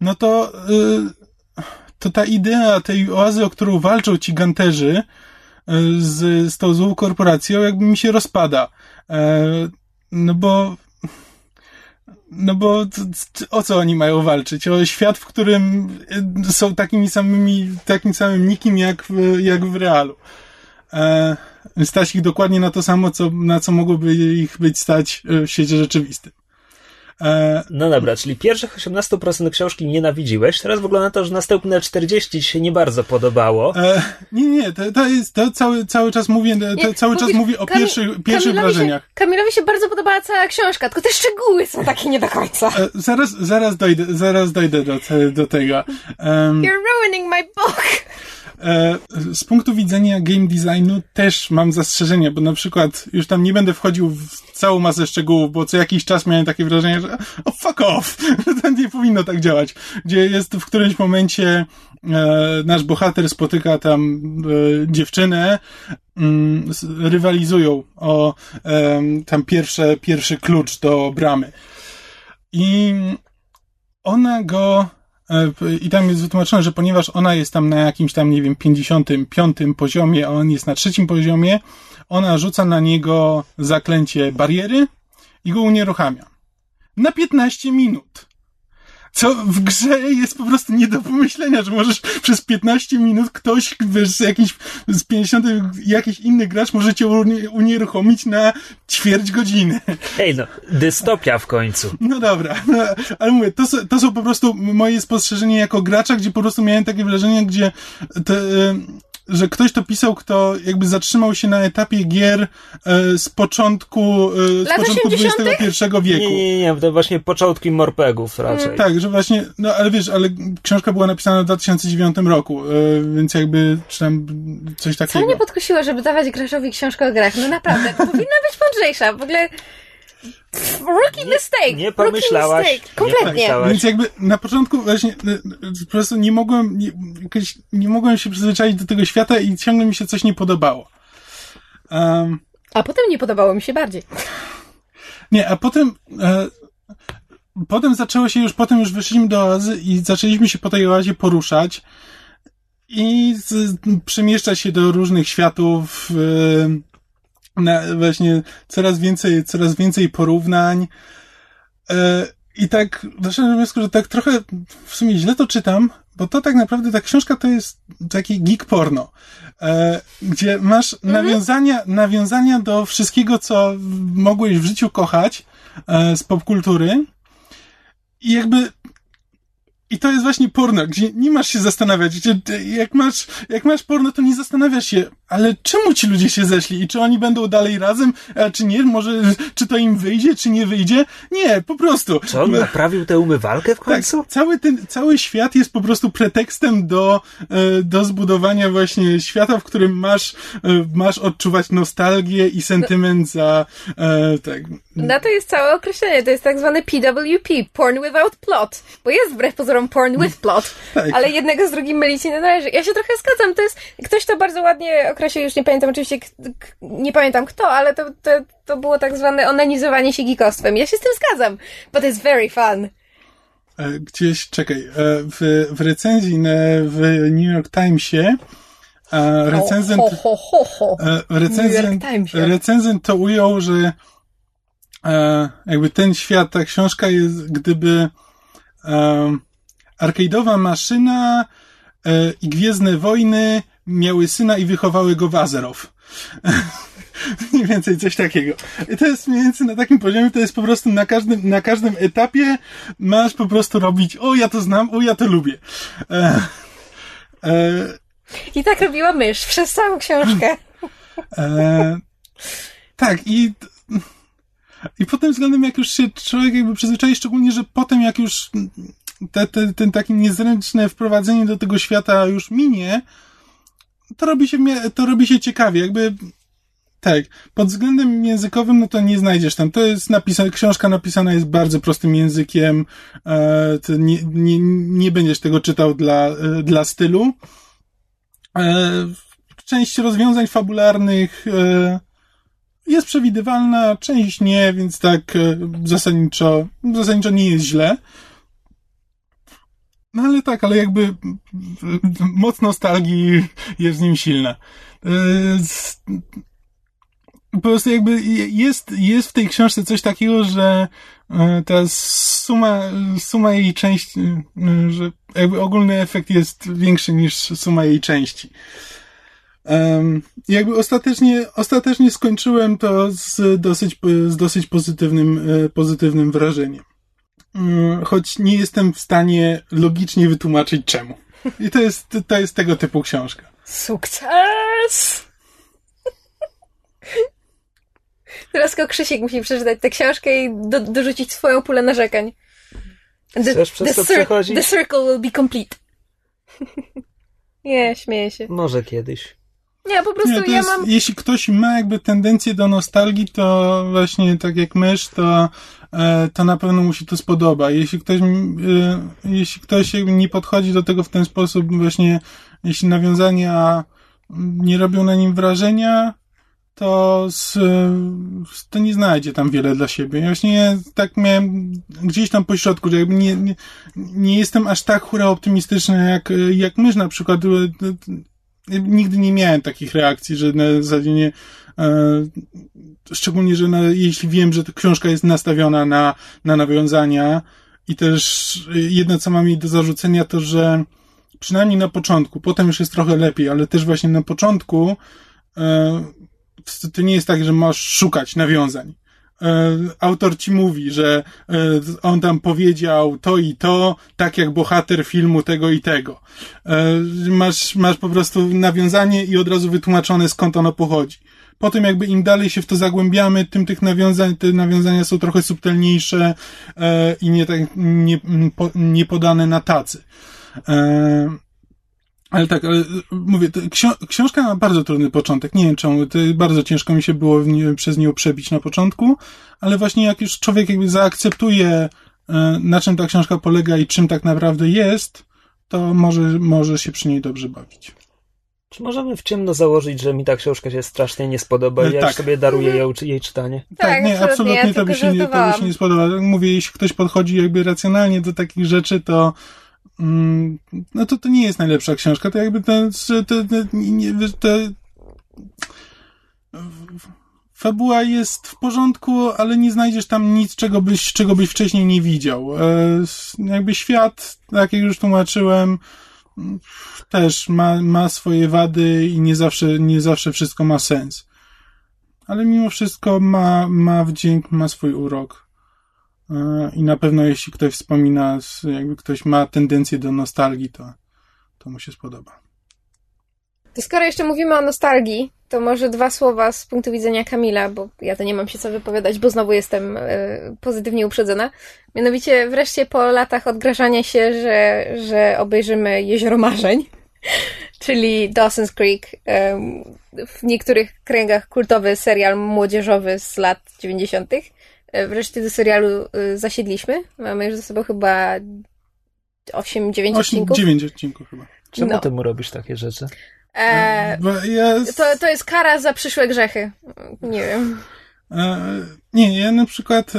no to, e, to ta idea tej oazy, o którą walczą ci ganterzy e, z, z tą złą korporacją, jakby mi się rozpada. No bo no bo o co oni mają walczyć? O świat, w którym y, są takimi samymi, takim samym nikim jak, w, jak w realu. E, stać ich dokładnie na to samo, co, na co mogłoby ich być stać w świecie rzeczywistym. E, no dobra, czyli pierwszych 18% książki nienawidziłeś, teraz wygląda na to, że następne 40 ci się nie bardzo podobało. E, nie, nie, to, to jest, to cały, cały czas mówię, to nie, cały czas mówię o Kamil, pierwszych, pierwszych Kamilowi wrażeniach. Się, Kamilowi się bardzo podobała cała książka, tylko te szczegóły są takie nie do końca. E, zaraz, zaraz dojdę, zaraz dojdę do, do tego. Um, You're ruining my book! E, z punktu widzenia game designu też mam zastrzeżenia, bo na przykład już tam nie będę wchodził w całą masę szczegółów, bo co jakiś czas miałem takie wrażenie, że oh fuck off, to nie powinno tak działać. Gdzie jest w którymś momencie e, nasz bohater spotyka tam e, dziewczynę, mm, rywalizują o tam pierwsze, pierwszy klucz do bramy. I ona go I tam jest wytłumaczone, że ponieważ ona jest tam na jakimś tam, nie wiem, 55 poziomie, a on jest na trzecim poziomie, ona rzuca na niego zaklęcie bariery i go unieruchamia. Na 15 minut. Co w grze jest po prostu nie do pomyślenia, że możesz przez 15 minut ktoś, wiesz, jakiś z 50 jakiś inny gracz może cię unieruchomić na ćwierć godziny. Hej, no, dystopia w końcu. No dobra, no, ale mówię, to, to są po prostu moje spostrzeżenia jako gracza, gdzie po prostu miałem takie wrażenie, gdzie te, że ktoś to pisał, kto jakby zatrzymał się na etapie gier e, z początku, e, z początku XXI wieku. Nie, nie, nie, to właśnie początki morpegów raczej. Mm. Tak, że właśnie, no ale wiesz, ale książka była napisana w 2009 roku, e, więc jakby, czy tam coś takiego. Co mnie podkusiło, żeby dawać graczowi książkę o grach? No naprawdę, powinna być mądrzejsza. W ogóle Rookie mistake! Nie pomyślałaś. Mistake. Kompletnie. Nie pomyślałaś. Więc jakby na początku właśnie po prostu nie mogłem, nie, jakoś, nie mogłem się przyzwyczaić do tego świata i ciągle mi się coś nie podobało. Um, a potem nie podobało mi się bardziej. Nie, a potem e, potem zaczęło się już, potem już wyszliśmy do oazy i zaczęliśmy się po tej oazie poruszać i z, przemieszczać się do różnych światów, e, na właśnie coraz więcej, coraz więcej porównań. E, I tak doszedłem do wniosku, że tak trochę w sumie źle to czytam, bo to tak naprawdę ta książka to jest taki geek porno, e, gdzie masz mhm. nawiązania, nawiązania do wszystkiego, co mogłeś w życiu kochać e, z popkultury. I jakby i to jest właśnie porno, gdzie nie masz się zastanawiać, gdzie jak masz, jak masz porno, to nie zastanawiasz się, ale czemu ci ludzie się zeszli i czy oni będą dalej razem, a czy nie, może, czy to im wyjdzie, czy nie wyjdzie? Nie, po prostu. Co, on naprawił tę umywalkę w tak, końcu? Tak, cały ten, cały świat jest po prostu pretekstem do, e, do zbudowania właśnie świata, w którym masz, e, masz odczuwać nostalgię i sentyment za, e, tak. Na to jest całe określenie, to jest tak zwany PWP, porn without plot, bo jest wbrew pozorom porn with plot, tak. ale jednego z drugim mylić nie należy. Ja się trochę zgadzam, to jest, ktoś to bardzo ładnie określił, już nie pamiętam oczywiście, nie pamiętam kto, ale to, to, to było tak zwane onanizowanie się gikostwem. Ja się z tym zgadzam, but it's very fun. E, gdzieś, czekaj, e, w, w recenzji w New York Timesie recenzent, ho, ho, ho, ho. recenzent, recenzent to ujął, że jakby ten świat, ta książka jest, gdyby arcade'owa maszyna i Gwiezdne Wojny miały syna i wychowały go w Azerow. Mniej więcej coś takiego. I to jest mniej więcej na takim poziomie, to jest po prostu na każdym, na każdym etapie masz po prostu robić, o ja to znam, o ja to lubię. E, e, I tak robiła mysz przez całą książkę. e, tak, i, i pod tym względem, jak już się człowiek jakby przyzwyczai, szczególnie, że potem jak już te, te, ten takie niezręczne wprowadzenie do tego świata już minie, to robi się, to robi się ciekawie, jakby tak, pod względem językowym, no to nie znajdziesz tam. To jest napisane, książka napisana jest bardzo prostym językiem, e, nie, nie, nie będziesz tego czytał dla, e, dla stylu. E, część rozwiązań fabularnych e, jest przewidywalna, część nie, więc tak e, zasadniczo, zasadniczo nie jest źle. No ale tak, ale jakby mm, moc nostalgii jest w nim silna. E, Po prostu jakby jest, jest w tej książce coś takiego, że e, ta suma, suma jej części, że jakby ogólny efekt jest większy niż suma jej części. Um, jakby ostatecznie, ostatecznie skończyłem to z dosyć, z dosyć pozytywnym, e, pozytywnym wrażeniem. Mm, Choć nie jestem w stanie logicznie wytłumaczyć czemu. I to jest, to jest tego typu książka. Sukces! Teraz tylko Krzysiek musi przeczytać tę książkę i do, dorzucić swoją pulę narzekań. The, Chcesz przez to przechodzić? the circle will be complete. Nie, śmieję się. Może kiedyś. Nie, po prostu Nie, ja jest, mam... Jeśli ktoś ma jakby tendencję do nostalgii, to właśnie tak jak mysz, to, e, to na pewno mu się to spodoba. Jeśli ktoś, e, jeśli ktoś nie podchodzi do tego w ten sposób, właśnie jeśli nawiązania nie robią na nim wrażenia, to, z, to nie znajdzie tam wiele dla siebie. Ja właśnie tak miałem gdzieś tam po środku, że jakby nie, nie, nie jestem aż tak hura optymistyczny jak, jak mysz na przykład. Nigdy nie miałem takich reakcji, że na zasadzie nie, e, szczególnie, że na, jeśli wiem, że ta książka jest nastawiona na, na nawiązania i też jedno, co mam jej do zarzucenia, to, że przynajmniej na początku, potem już jest trochę lepiej, ale też właśnie na początku e, to nie jest tak, że masz szukać nawiązań. E, Autor ci mówi, że e, on tam powiedział to i to, tak jak bohater filmu tego i tego. E, Masz, masz po prostu nawiązanie i od razu wytłumaczone skąd ono pochodzi. Potem jakby im dalej się w to zagłębiamy, tym tych nawiązań, te nawiązania są trochę subtelniejsze i nie, tak, nie, nie podane na tacy. E, ale tak, ale mówię, to ksio- książka ma bardzo trudny początek. Nie wiem czemu, to bardzo ciężko mi się było nie, przez nią przebić na początku, ale właśnie jak już człowiek jakby zaakceptuje, e, na czym ta książka polega i czym tak naprawdę jest, to może, może się przy niej dobrze bawić. Czy możemy w ciemno założyć, że mi ta książka się strasznie nie spodoba i ja Tak. sobie daruję jej, jej czytanie? Tak, nie, absolutnie, absolutnie ja to, by się nie, to by się nie spodoba. Mówię, jeśli ktoś podchodzi jakby racjonalnie do takich rzeczy, to no to to nie jest najlepsza książka. To jakby to, to, nie, to fabuła jest w porządku, ale nie znajdziesz tam nic, czego byś, czego byś wcześniej nie widział. E, jakby świat, tak jak już tłumaczyłem, też ma, ma swoje wady i nie zawsze, nie zawsze wszystko ma sens. Ale mimo wszystko ma, ma wdzięk, ma swój urok. I na pewno jeśli ktoś wspomina, jakby ktoś ma tendencję do nostalgii, to, to mu się spodoba. To skoro jeszcze mówimy o nostalgii, to może dwa słowa z punktu widzenia Kamila, bo ja to nie mam się co wypowiadać, bo znowu jestem e, pozytywnie uprzedzona. Mianowicie wreszcie po latach odgrażania się, że, że obejrzymy Jezioro Marzeń, czyli Dawson's Creek, w niektórych kręgach kultowy serial młodzieżowy z lat 90. E, Wreszcie do serialu e, zasiedliśmy. Mamy już ze sobą chyba 8-9 8, odcinków. 9 odcinków chyba. Czemu No. ty mu robisz takie rzeczy? E, ja, To, to jest kara za przyszłe grzechy. Nie wiem. e, nie, ja na przykład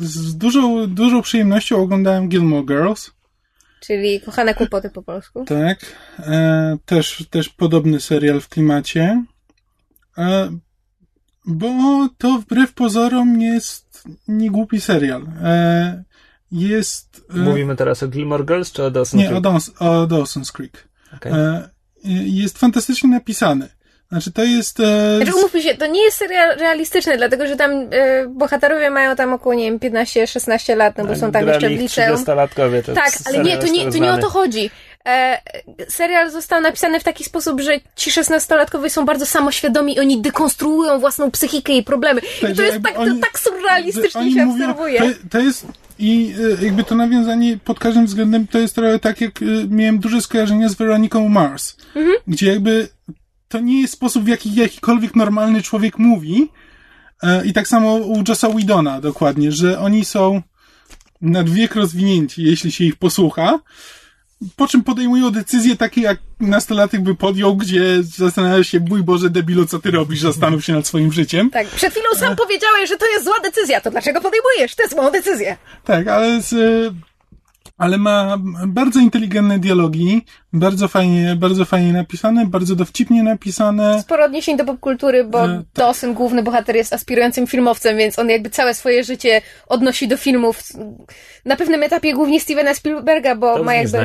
z dużą, dużą przyjemnością oglądałem Gilmore Girls. Czyli kochane kłopoty po polsku. Tak. E, też, też podobny serial w klimacie. E, bo to wbrew pozorom jest niegłupi serial. E, jest. E, Mówimy teraz o Gilmore Girls czy o Dawson nie, Creek? o, Daws, o Dawson's Creek. Okej. E, jest fantastycznie napisany. Znaczy to jest... E, Znaczy umówmy się, to nie jest serial realistyczny, dlatego że tam e, bohaterowie mają tam około, nie wiem, 15-16 lat, no bo są tam jeszcze w liceum. 30-latkowie, to Tak, ale nie, to nie, to nie o to chodzi. E, serial został napisany w taki sposób, że ci 16-latkowie są bardzo samoświadomi i oni dekonstruują własną psychikę i problemy. I to jest tak, to tak surrealistycznie oni się mówią- obserwuje. To, to jest i e, jakby to nawiązanie pod każdym względem to jest trochę tak, jak e, miałem duże skojarzenia z Weroniką Mars, Mhm. gdzie jakby to nie jest sposób, w jaki jakikolwiek normalny człowiek mówi. E, I tak samo u Jossa Whedona dokładnie, że oni są nad wiek rozwinięci, jeśli się ich posłucha, po czym podejmują decyzje takie, jak nastolatek by podjął, gdzie zastanawia się, mój Boże, debilu, co ty robisz, zastanów się nad swoim życiem. Tak, przed chwilą sam powiedziałeś, że to jest zła decyzja, to dlaczego podejmujesz tę złą decyzję? Tak, ale z, ale ma bardzo inteligentne dialogi, bardzo fajnie, bardzo fajnie napisane, bardzo dowcipnie napisane. Sporo odniesień do popkultury, bo E, Dawson, główny bohater, jest aspirującym filmowcem, więc on jakby całe swoje życie odnosi do filmów. Na pewnym etapie głównie Stevena Spielberga, bo To ma jakby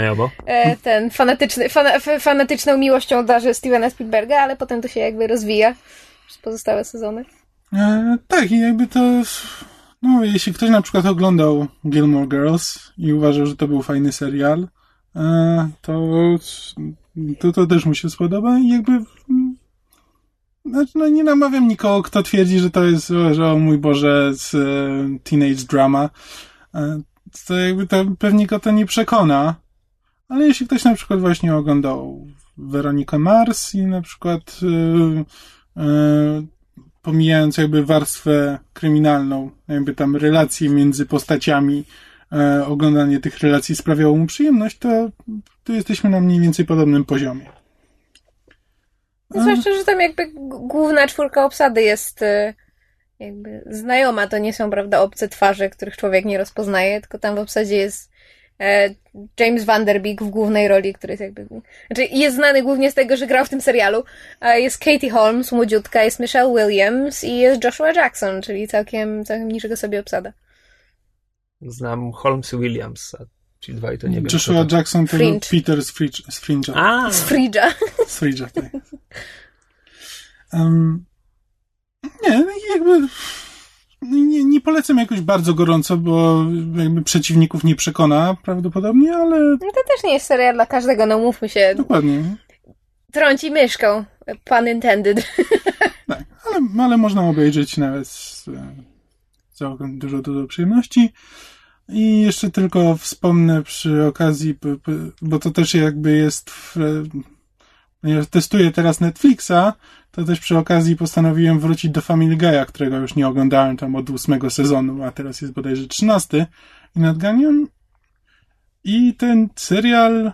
e, ten fanatyczny, fana, f- fanatyczną miłością darzy Stevena Spielberga, ale potem to się jakby rozwija przez pozostałe sezony. E, tak, i jakby to, no, jeśli ktoś na przykład oglądał Gilmore Girls i uważał, że to był fajny serial, e, to, to to też mu się spodoba i jakby, mm, znaczy, no nie namawiam nikogo, kto twierdzi, że to jest, że o mój Boże, z, e, teenage drama, e, to jakby to pewnie go to nie przekona, ale jeśli ktoś na przykład właśnie oglądał Weronikę Mars i na przykład e, e, pomijając jakby warstwę kryminalną, jakby tam relacje między postaciami, e, oglądanie tych relacji sprawiało mu przyjemność, to, to jesteśmy na mniej więcej podobnym poziomie. No, zwłaszcza, że tam jakby główna czwórka obsady jest e, jakby znajoma, to nie są, prawda, obce twarze, których człowiek nie rozpoznaje, tylko tam w obsadzie jest James Van Der Beek w głównej roli, który jest jakby, znaczy jest znany głównie z tego, że grał w tym serialu, a jest Katie Holmes, młodziutka, jest Michelle Williams i jest Joshua Jackson, czyli całkiem, całkiem niczego sobie obsada. Znam Holmes Williams, a ci dwaj to nie wiem. Joshua to. Jackson to Fringe. był Peter z Fringe- z Fringe'a. A, Z Fridge'a. Z Fringe'a, tak. Um, nie, no i jakby nie, nie polecam jakoś bardzo gorąco, bo jakby przeciwników nie przekona prawdopodobnie, ale No to też nie jest serial dla każdego, no mówmy się, dokładnie. trąci myszką, pun intended. Tak, ale, ale można obejrzeć nawet z, e, całkiem dużo, dużo przyjemności. I jeszcze tylko wspomnę przy okazji, bo to też jakby jest, w, ponieważ testuję teraz Netflixa, to też przy okazji postanowiłem wrócić do Family Guy'a, którego już nie oglądałem tam od ósmego sezonu, a teraz jest bodajże trzynasty i nadganiam. I ten serial,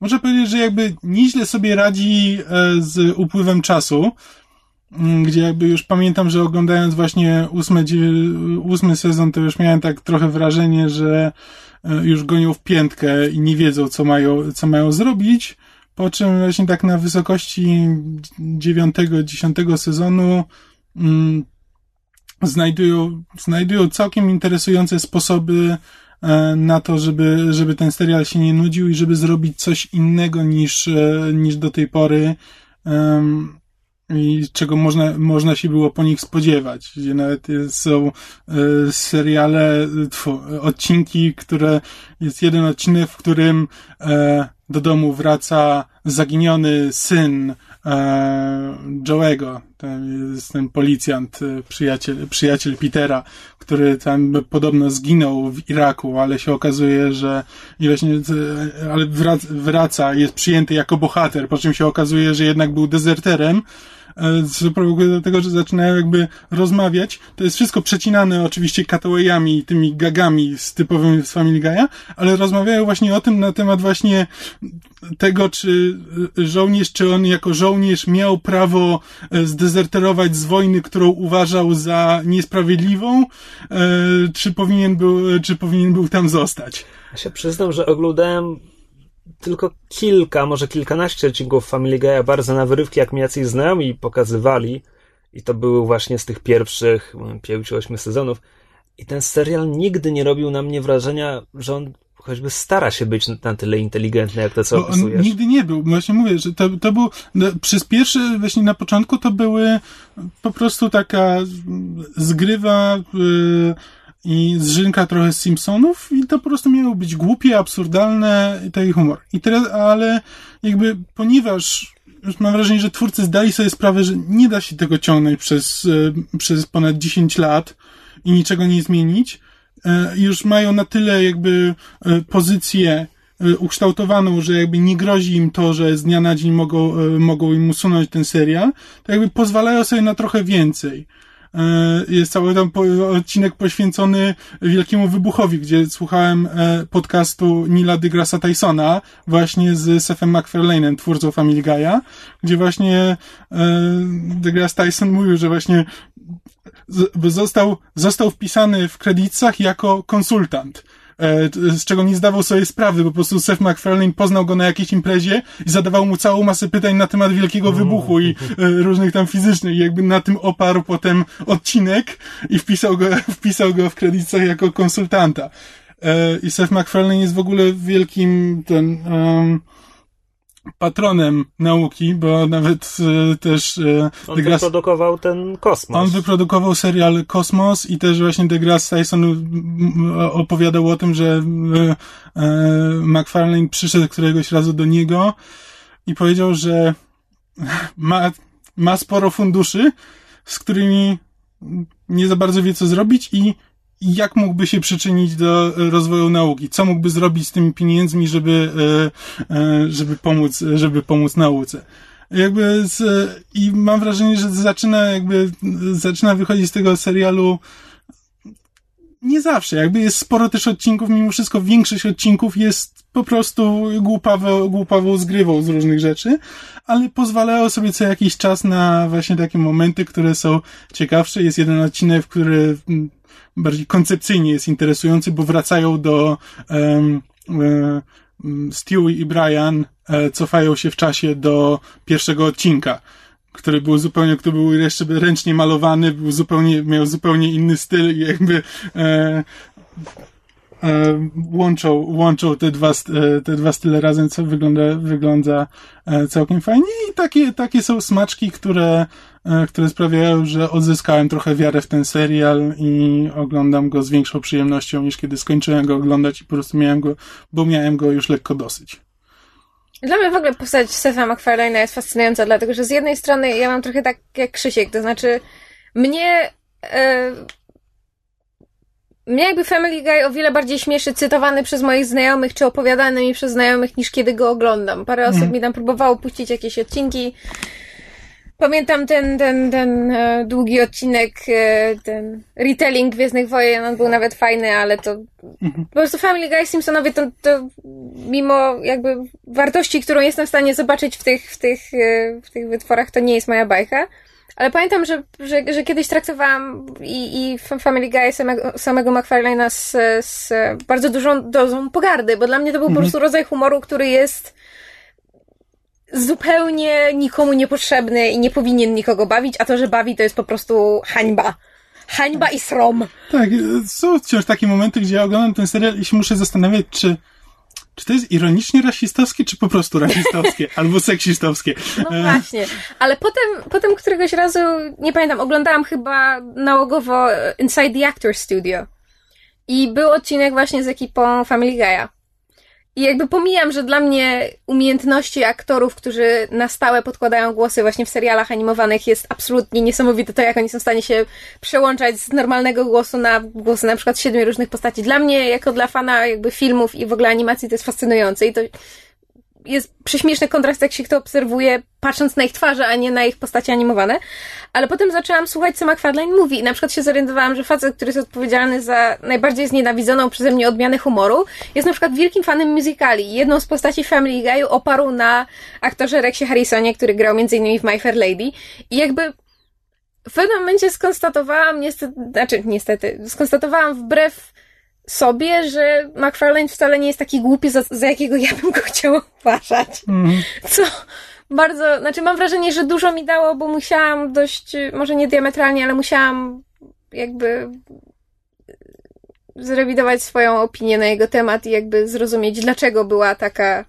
można powiedzieć, że jakby nieźle sobie radzi e, z upływem czasu, Mm, gdzie jakby już pamiętam, że oglądając właśnie ósmy, ósmy sezon, to już miałem tak trochę wrażenie, że e, już gonią w piętkę i nie wiedzą, co mają, co mają zrobić. Po czym właśnie tak na wysokości dziewiątego, dziesiątego sezonu mm, znajdują, znajdują całkiem interesujące sposoby e, na to, żeby, żeby ten serial się nie nudził i żeby zrobić coś innego niż, e, niż do tej pory. I czego można, można się było po nich spodziewać, gdzie nawet są e, seriale, tfu, odcinki, które jest jeden odcinek, w którym do domu wraca zaginiony syn e, Joe'ego, ten ten policjant, e, przyjaciel, przyjaciel Petera, który tam podobno zginął w Iraku, ale się okazuje, że właśnie, e, ale wraca, wraca, jest przyjęty jako bohater, po czym się okazuje, że jednak był dezerterem, co prowokuje do tego, że zaczynają jakby rozmawiać. To jest wszystko przecinane oczywiście cutawayami i tymi gagami z typowymi z Family Guy'a, ale rozmawiają właśnie o tym na temat właśnie tego, czy e, żołnierz, czy on jako żołnierz miał prawo e, zdezerterować z wojny, którą uważał za niesprawiedliwą, e, czy powinien był, czy powinien był tam zostać. ja się przyznam, że oglądałem tylko kilka, może kilkanaście odcinków Family Guy'a bardzo na wyrywki, jak mi jacyś znajomi pokazywali. I to były właśnie z tych pierwszych mm, pięciu, ośmiu sezonów. I ten serial nigdy nie robił na mnie wrażenia, że on choćby stara się być na tyle inteligentny, jak to, co Bo on opisujesz. nigdy nie był. Właśnie mówię, że to, to był, no, przez pierwszy, właśnie na początku to były po prostu taka zgrywa y, i zżynka trochę z Simpsonów i to po prostu miało być głupie, absurdalne i taki humor. I teraz, ale jakby, ponieważ już mam wrażenie, że twórcy zdali sobie sprawę, że nie da się tego ciągnąć przez, y, przez ponad 10 lat i niczego nie zmienić, y, już mają na tyle jakby y, pozycję ukształtowaną, że jakby nie grozi im to, że z dnia na dzień mogą, mogą im usunąć ten serial, to jakby pozwalają sobie na trochę więcej. Y, Jest cały tam odcinek poświęcony Wielkiemu Wybuchowi, gdzie słuchałem e, podcastu Nila deGrasse Tysona właśnie z Sefem MacFarlane'em, twórcą Family Guy'a, gdzie właśnie e, deGrasse Tyson mówił, że właśnie został, został wpisany w kredytach jako konsultant. E, Z czego nie zdawał sobie sprawy, bo po prostu Seth MacFarlane poznał go na jakiejś imprezie i zadawał mu całą masę pytań na temat wielkiego wybuchu i e, różnych tam fizycznych. I jakby na tym oparł potem odcinek i wpisał go, wpisał go w kredytach jako konsultanta. E, I Seth MacFarlane jest w ogóle wielkim ten, em, patronem nauki, bo nawet e, też e, On deGrasse- wyprodukował ten kosmos. on wyprodukował serial Kosmos i też właśnie deGrasse Tyson opowiadał o tym, że e, McFarlane przyszedł któregoś razu do niego i powiedział, że ma, ma sporo funduszy, z którymi nie za bardzo wie co zrobić i jak mógłby się przyczynić do rozwoju nauki? Co mógłby zrobić z tymi pieniędzmi, żeby, e, e, żeby pomóc, żeby pomóc nauce? Jakby z, i mam wrażenie, że zaczyna jakby, zaczyna wychodzić z tego serialu nie zawsze, jakby jest sporo też odcinków, mimo wszystko większość odcinków jest po prostu głupawą, głupawą zgrywą z różnych rzeczy, ale pozwalają sobie co jakiś czas na właśnie takie momenty, które są ciekawsze. Jest jeden odcinek, który mm, bardziej koncepcyjnie jest interesujący, bo wracają do um, um, Stewie i Brian e, cofają się w czasie do pierwszego odcinka który był zupełnie, który był jeszcze ręcznie malowany, był zupełnie, miał zupełnie inny styl i jakby e, e, łączą, łączą te dwa, e, te dwa style razem, co wygląda, wygląda e, całkiem fajnie. I takie, takie są smaczki, które, które sprawiają, że odzyskałem trochę wiarę w ten serial i oglądam go z większą przyjemnością niż kiedy skończyłem go oglądać i po prostu miałem go, bo miałem go już lekko dosyć. Dla mnie w ogóle postać Stefa McFarlane'a jest fascynująca, dlatego że z jednej strony ja mam trochę tak jak Krzysiek, to znaczy mnie... E, mnie jakby Family Guy o wiele bardziej śmieszy cytowany przez moich znajomych, czy opowiadany mi przez znajomych, niż kiedy go oglądam. Parę osób Mhm. mi tam próbowało puścić jakieś odcinki. Pamiętam ten, ten, ten e, długi odcinek, e, ten retelling Gwiezdnych Wojen, on był nawet fajny, ale to Mhm. po prostu Family Guy Simpsonowie to, to mimo jakby wartości, którą jestem w stanie zobaczyć w tych, w tych, e, w tych wytworach, to nie jest moja bajka. Ale pamiętam, że, że, że kiedyś traktowałam i, i Family Guy samego, samego McFarlane'a z, z bardzo dużą dozą pogardy, bo dla mnie to był po prostu rodzaj humoru, który jest zupełnie nikomu niepotrzebny i nie powinien nikogo bawić, a to, że bawi, to jest po prostu hańba. Hańba i srom. Tak, e, są wciąż takie momenty, gdzie ja oglądam ten serial i się muszę zastanawiać, czy, czy to jest ironicznie rasistowskie, czy po prostu rasistowskie, albo seksistowskie. No E, właśnie. Ale potem, potem któregoś razu, nie pamiętam, oglądałam chyba nałogowo Inside the Actors Studio. I był odcinek właśnie z ekipą Family Guy'a. I jakby pomijam, że dla mnie umiejętności aktorów, którzy na stałe podkładają głosy właśnie w serialach animowanych jest absolutnie niesamowite to, jak oni są w stanie się przełączać z normalnego głosu na głosy na przykład siedmiu różnych postaci. Dla mnie, jako dla fana jakby filmów i w ogóle animacji, to jest fascynujące i to jest prześmieszny kontrast, jak się to obserwuje, patrząc na ich twarze, a nie na ich postacie animowane. Ale potem zaczęłam słuchać, co McFarlane mówi. I na przykład się zorientowałam, że facet, który jest odpowiedzialny za najbardziej znienawidzoną przeze mnie odmianę humoru, jest na przykład wielkim fanem musicali. Jedną z postaci Family Guy'u oparł na aktorze Rexie Harrisonie, który grał m.in. w My Fair Lady. I jakby w pewnym momencie skonstatowałam, niestety, znaczy niestety, skonstatowałam wbrew sobie, że McFarlane wcale nie jest taki głupi, za, za jakiego ja bym go chciała uważać. mhm. Co bardzo, znaczy mam wrażenie, że dużo mi dało, bo musiałam dość, może nie diametralnie, ale musiałam jakby zrewidować swoją opinię na jego temat i jakby zrozumieć, dlaczego była taka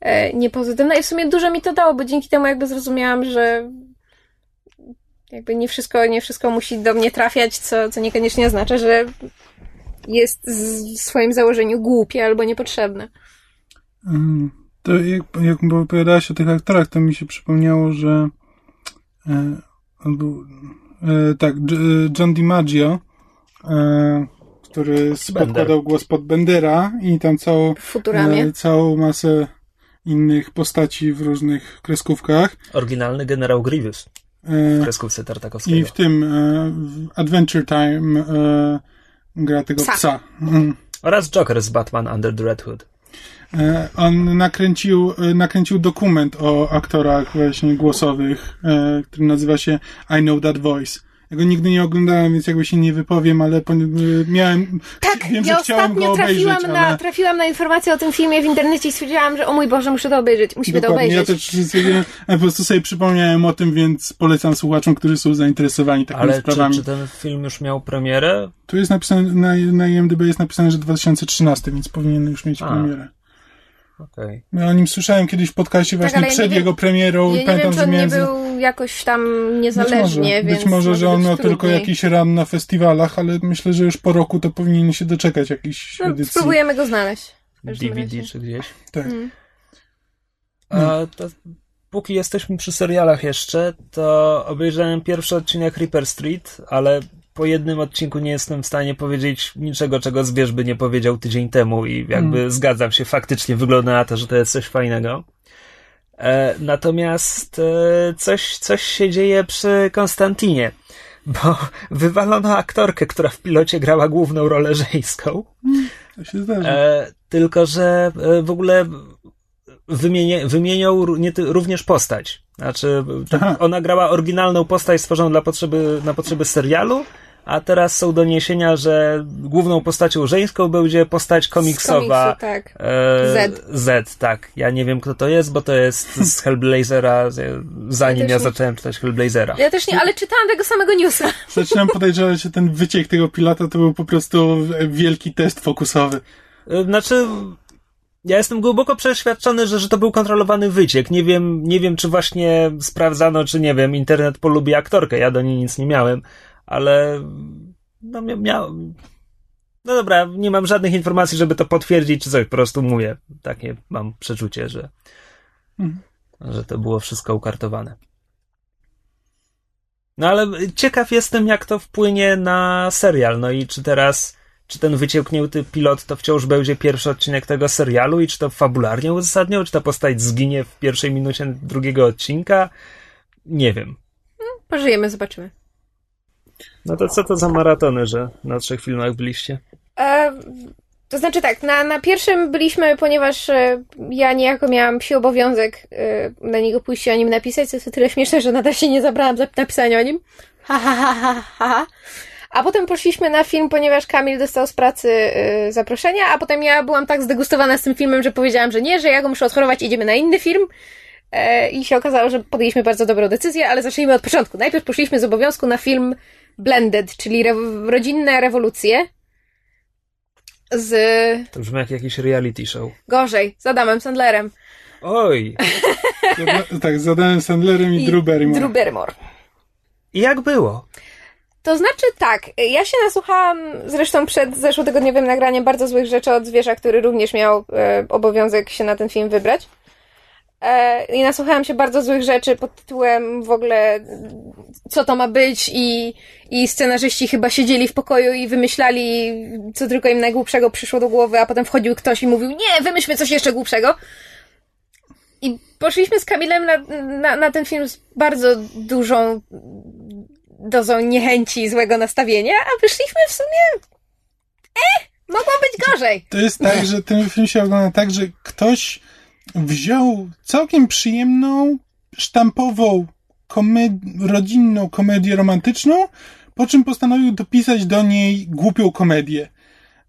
e, niepozytywna. I w sumie dużo mi to dało, bo dzięki temu jakby zrozumiałam, że jakby nie wszystko, nie wszystko musi do mnie trafiać, co, co niekoniecznie oznacza, że jest w swoim założeniu głupie albo niepotrzebne. Mm, To jak, jak opowiadałaś o tych aktorach, to mi się przypomniało, że e, on był, e, tak, J- John DiMaggio, e, który podkładał głos pod Bendera i tam całą, e, całą masę innych postaci w różnych kreskówkach. Oryginalny generał Grievous E, w kreskówce Tartakowskiego. I w tym e, w Adventure Time e, gra tego Psa. psa. Mm. Oraz Joker z Batman Under the Red Hood. E, On nakręcił, e, nakręcił dokument o aktorach właśnie głosowych, e, który nazywa się I Know That Voice. Ja go nigdy nie oglądałem, więc jakby się nie wypowiem, ale miałem, Tak, wiem, ja że chciałem go ostatnio obejrzeć, trafiłam, ale... na, trafiłam na informację o tym filmie w internecie i stwierdziłam, że o mój Boże, muszę to obejrzeć. Musimy Dokładnie, to ja obejrzeć. też stwierdziłem, a po prostu sobie przypomniałem o tym, więc polecam słuchaczom, którzy są zainteresowani takimi Ale czy, sprawami. czy ten film już miał premierę? Tu jest napisane, na, na IMDb jest napisane, że 2013, więc powinien już mieć A. premierę. Okej. Ja o nim słyszałem kiedyś w podcaście właśnie ale ja nie przed wiem- jego premierą. Ja nie Pamiętam, wiem, czy że on nie był jakoś tam Być niezależnie, może, więc być może, że może on być miał tylko trudniej. jakiś run na festiwalach, ale myślę, że już po roku to powinien się doczekać jakiejś No, edycji. spróbujemy go znaleźć. DVD razie. czy gdzieś. Tak. Mm. A to, póki jesteśmy przy serialach jeszcze, to obejrzałem pierwszy odcinek Reaper Street, ale po jednym odcinku nie jestem w stanie powiedzieć niczego, czego Zbierz by nie powiedział tydzień temu i jakby zgadzam się, faktycznie wygląda na to, że to jest coś fajnego. E, natomiast e, coś, coś się dzieje przy Konstantinie, bo wywalono aktorkę, która w pilocie grała główną rolę żeńską. To się zdarza. E, tylko, że e, w ogóle wymienią nie, również postać. Znaczy, Aha. ona grała oryginalną postać stworzoną dla potrzeby, na potrzeby serialu, a teraz są doniesienia, że główną postacią żeńską będzie postać Z komiksowa. komiksu, tak. e, Z. Z, tak. Ja nie wiem, kto to jest, bo to jest z Hellblazera, z- zanim Ja ja nie. zacząłem czytać Hellblazera. Ja też nie, ale czytałam tego samego newsa. Zaczynam podejrzewać, że ten wyciek tego pilota to był po prostu wielki test fokusowy. Y, Znaczy, ja jestem głęboko przeświadczony, że, że to był kontrolowany wyciek. Nie wiem, nie wiem, czy właśnie sprawdzano, czy nie wiem, internet polubi aktorkę. Ja do niej nic nie miałem, ale no mia- miał. No dobra, nie mam żadnych informacji, żeby to potwierdzić, czy coś, po prostu mówię. Takie mam przeczucie, że, Mhm. że to było wszystko ukartowane. No ale ciekaw jestem, jak to wpłynie na serial. No i czy teraz, czy ten wyciągnięty pilot to wciąż będzie pierwszy odcinek tego serialu i czy to fabularnie uzasadnią, czy ta postać zginie w pierwszej minucie drugiego odcinka? Nie wiem. Pożyjemy, zobaczymy. No to co to za maratony, że na trzech filmach byliście? E, to znaczy tak, na, na pierwszym byliśmy, ponieważ e, ja niejako miałam psi obowiązek e, na niego pójść i o nim napisać, co jest o tyle śmieszne, że nadal się nie zabrałam za napisanie o nim. Ha, ha, ha, ha, ha. A potem poszliśmy na film, ponieważ Kamil dostał z pracy e, zaproszenia, a potem ja byłam tak zdegustowana z tym filmem, że powiedziałam, że nie, że ja go muszę odchorować, idziemy na inny film. I się okazało, że podjęliśmy bardzo dobrą decyzję, ale zacznijmy od początku. Najpierw poszliśmy z obowiązku na film Blended, czyli re- rodzinne rewolucje z To brzmi jak jakiś reality show. gorzej, z Adamem Sandlerem Oj! Tak, z Adamem Sandlerem i, Drew Barrymore. Drew Barrymore. I jak było? To znaczy tak, ja się nasłuchałam zresztą przed zeszłotygodniowym nagraniem bardzo złych rzeczy od zwierza, który również miał e, obowiązek się na ten film wybrać. E, I nasłuchałam się bardzo złych rzeczy pod tytułem w ogóle co to ma być i, i scenarzyści chyba siedzieli w pokoju i wymyślali co tylko im najgłupszego przyszło do głowy, a potem wchodził ktoś i mówił nie, wymyślmy coś jeszcze głupszego. I poszliśmy z Kamilem na, na, na ten film z bardzo dużą dozą niechęci i złego nastawienia, a wyszliśmy w sumie. E! Mogło być gorzej. To jest tak, że ten film się ogląda tak, że ktoś wziął całkiem przyjemną, sztampową, komed- rodzinną komedię romantyczną, po czym postanowił dopisać do niej głupią komedię.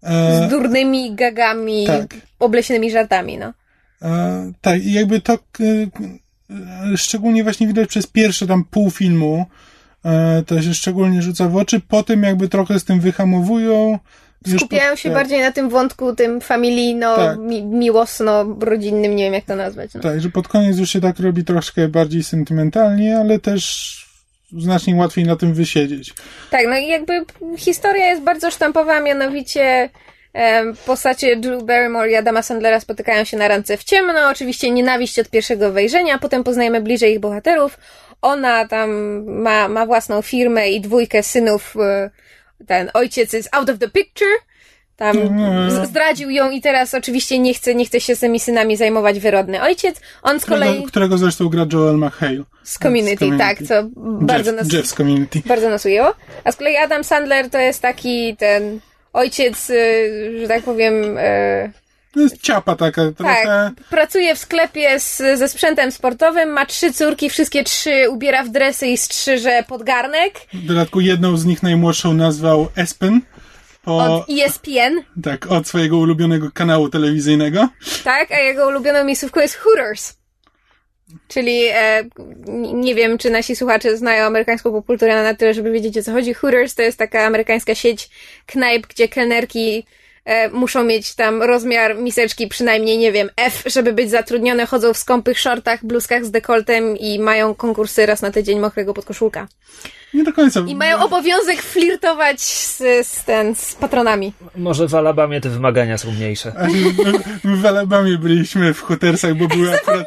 E, Z durnymi gagami, tak. obleśnymi żartami, no. E, tak, i jakby to e, e, szczególnie właśnie widać przez pierwsze tam pół filmu, e, to się szczególnie rzuca w oczy, potem jakby trochę z tym wyhamowują, skupiają po- się tak, bardziej na tym wątku, tym familijno, Tak. mi, miłosno-rodzinnym, nie wiem jak to nazwać. No. Tak, że pod koniec już się tak robi troszkę bardziej sentymentalnie, ale też znacznie łatwiej na tym wysiedzieć. Tak, no i jakby historia jest bardzo sztampowa, mianowicie postacie Drew Barrymore i Adama Sandlera spotykają się na randce w ciemno, oczywiście nienawiść od pierwszego wejrzenia, potem poznajemy bliżej ich bohaterów. Ona tam ma, ma własną firmę i dwójkę synów, e, ten ojciec jest out of the picture, tam zdradził ją i teraz oczywiście nie chce, nie chce się z tymi synami zajmować wyrodny ojciec. On z kolei Którego, którego zresztą gra Joel McHale. z community, z Community. tak, co bardzo Jeff, nas Jeff z Community. bardzo nas ujęło. A z kolei Adam Sandler to jest taki ten ojciec, y, że tak powiem, y, To jest ciapa taka trochę. tak, pracuje w sklepie z, ze sprzętem sportowym, ma trzy córki, wszystkie trzy ubiera w dresy i strzyże pod garnek W dodatku jedną z nich najmłodszą nazwał Espen. Po, od ESPN, tak, od swojego ulubionego kanału telewizyjnego. tak, a jego ulubioną miejscówką jest Hooters. Czyli e, nie wiem, czy nasi słuchacze znają amerykańską popkulturę na tyle, żeby wiedzieć o co chodzi. Hooters to jest taka amerykańska sieć knajp, gdzie kelnerki e, muszą mieć tam rozmiar miseczki przynajmniej, nie wiem, F, żeby być zatrudnione, chodzą w skąpych shortach, bluzkach z dekoltem i mają konkursy raz na tydzień mokrego podkoszulka. Nie do końca. I mają obowiązek flirtować z, z, ten, z patronami. Może w Alabamie te wymagania są mniejsze. My w Alabamie byliśmy w Hootersach, bo były akurat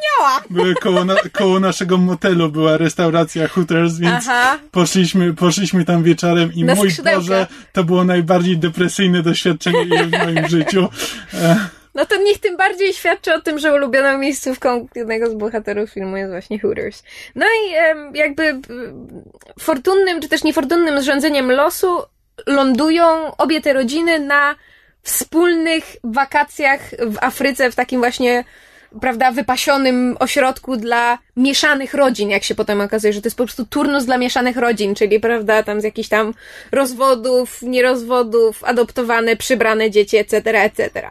były koło, na, koło naszego motelu była restauracja Hooters, więc Aha. poszliśmy, poszliśmy tam wieczorem i Na mój skrzydełka. Boże, to było najbardziej depresyjne doświadczenie w moim życiu. No to niech tym bardziej świadczy o tym, że ulubioną miejscówką jednego z bohaterów filmu jest właśnie Hooters. No i jakby fortunnym, czy też niefortunnym zrządzeniem losu lądują obie te rodziny na wspólnych wakacjach w Afryce, w takim właśnie prawda, wypasionym ośrodku dla mieszanych rodzin, jak się potem okazuje, że to jest po prostu turnus dla mieszanych rodzin, czyli, prawda, tam z jakichś tam rozwodów, nierozwodów, adoptowane, przybrane dzieci, etc., etc.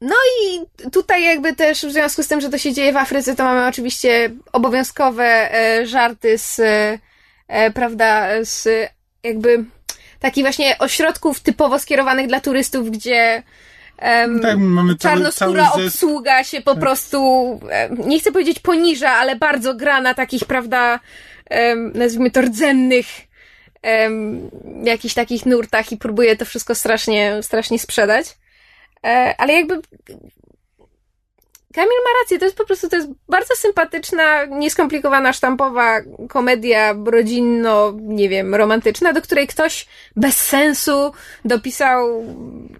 No i tutaj jakby też w związku z tym, że to się dzieje w Afryce, to mamy oczywiście obowiązkowe e, żarty z, e, e, prawda, z jakby takich właśnie ośrodków typowo skierowanych dla turystów, em, em, tak, mamy cały, czarnoskóra cały obsługa się po prostu, em, nie chcę powiedzieć poniża, ale bardzo gra na takich, prawda, em, nazwijmy to rdzennych em, jakichś takich nurtach i próbuje to wszystko strasznie, strasznie sprzedać. E, ale jakby Kamil ma rację, to jest po prostu, to jest bardzo sympatyczna, nieskomplikowana, sztampowa komedia rodzinno, nie wiem, romantyczna, do której ktoś bez sensu dopisał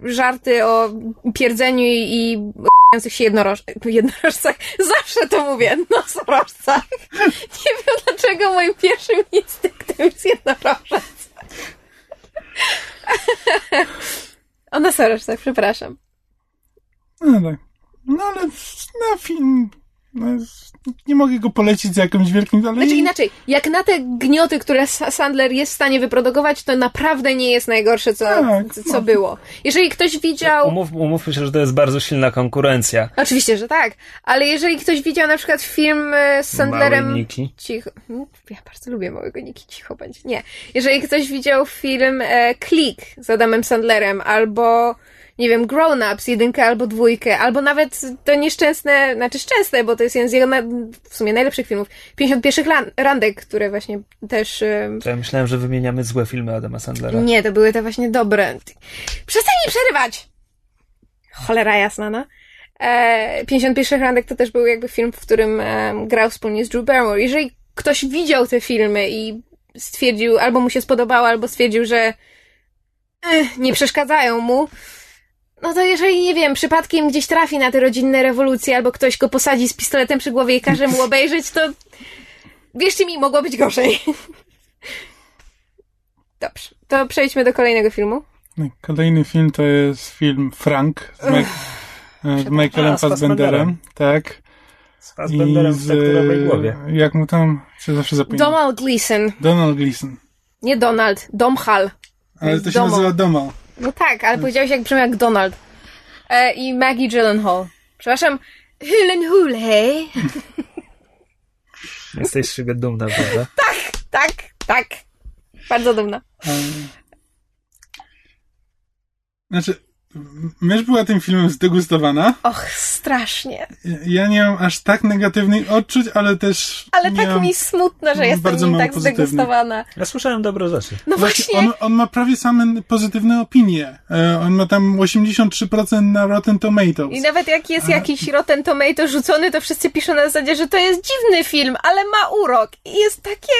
żarty o pierdzeniu i, o się jednoroż, jednorożcach. Zawsze to mówię, nosorożcach. Nie wiem dlaczego moim pierwszym instynktem jest jednorożec. O nosorożcach, przepraszam. No tak. No ale na film. No, nie mogę go polecić za jakimś wielkim. Ale Znaczy inaczej, jak na te gnioty, które Sa- Sandler jest w stanie wyprodukować, to naprawdę nie jest najgorsze, co, Tak. co, co było. Jeżeli ktoś widział... Umów, umówmy się, że to jest bardzo silna konkurencja. Oczywiście, że tak, ale jeżeli ktoś widział na przykład film e, z Sandlerem... Małe Niki. Cicho. Mm, Ja bardzo lubię Małego Niki, cicho będzie. Nie. Jeżeli ktoś widział film e, Click z Adamem Sandlerem, albo nie wiem, Grown Ups, jedynkę albo dwójkę, albo nawet to nieszczęsne, znaczy szczęsne, bo to jest jeden z jego na, w sumie najlepszych filmów, 51 lan- randek, które właśnie też... E, To ja myślałem, że wymieniamy złe filmy Adama Sandlera. nie, to były te właśnie dobre. Przestań mi przerywać! Cholera jasna, no. E, 51 randek to też był jakby film, w którym e, grał wspólnie z Drew Barrymore. Jeżeli ktoś widział te filmy i stwierdził, albo mu się spodobało, albo stwierdził, że eh, nie przeszkadzają mu, no to jeżeli, nie wiem, przypadkiem gdzieś trafi na te rodzinne rewolucje, albo ktoś go posadzi z pistoletem przy głowie i każe mu obejrzeć, to wierzcie mi, mogło być gorzej. Dobrze, to przejdźmy do kolejnego filmu. Kolejny film to jest film Frank z, Ma- e, z Michaelem A, z Fassbenderem. Tak. Z Fassbenderem w tekturowej głowie. Jak mu tam się zawsze zapominam. Donald Gleason. Donald Gleason. Nie Donald, Domhal. Ale to się Domo. nazywa Domal. No tak, ale powiedziałeś jak brzmi jak Donald. E, I Maggie Gyllenhaal. Przepraszam, Helen Hule. Jesteś z siebie dumna, prawda? Tak, tak. Bardzo dumna. Um, Znaczy, mysz była tym filmem zdegustowana. Och, strasznie. Ja nie mam aż tak negatywnych odczuć, ale też. Ale tak mi smutno, że jestem bardzo nim mało tak pozytywnych. zdegustowana. Ja słyszałem dobre rzeczy. No właśnie. On, on ma prawie same pozytywne opinie. E, On ma tam 83% na Rotten Tomatoes. I nawet jak jest jakiś Rotten Tomato rzucony, to wszyscy piszą na zasadzie, że to jest dziwny film, ale ma urok. I jest takie...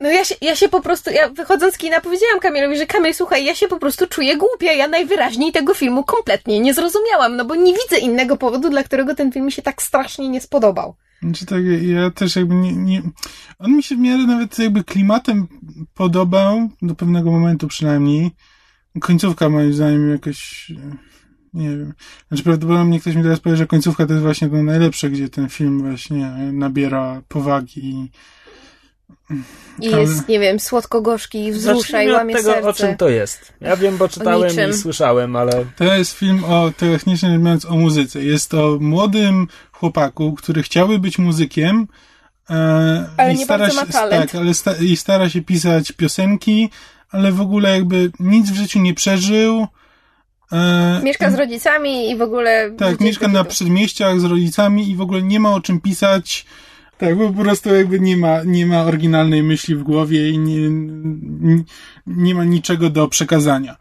No ja się, ja się po prostu, ja wychodząc z kina powiedziałam Kamilowi, że Kamil, słuchaj, ja się po prostu czuję głupia, ja najwyraźniej tego filmu kompletnie nie zrozumiałam, no bo nie widzę innego powodu, dla którego ten film mi się tak strasznie nie spodobał. Znaczy tak, ja też jakby nie, nie... On mi się w miarę nawet jakby klimatem podobał, do pewnego momentu przynajmniej. Końcówka moim zdaniem jakoś... Nie wiem. Znaczy prawdopodobnie ktoś mi teraz powie, że końcówka to jest właśnie to najlepsze, gdzie ten film właśnie nabiera powagi i I jest, nie wiem, słodko-gorzki, wzrusza i Zacznijmy od łamie tego, serce. o czym to jest. Ja wiem, bo czytałem i słyszałem, ale To jest film o, technicznie biorąc, o muzyce. Jest o młodym chłopaku, który chciałby być muzykiem, e, Ale i nie stara bardzo się, ma talent. Tak, ale sta, i stara się pisać piosenki, ale w ogóle jakby nic w życiu nie przeżył. E, Mieszka z rodzicami i w ogóle... tak, mieszka na przedmieściach z rodzicami i w ogóle nie ma o czym pisać. Tak, bo po prostu jakby nie ma, nie ma oryginalnej myśli w głowie i nie, nie, nie ma niczego do przekazania.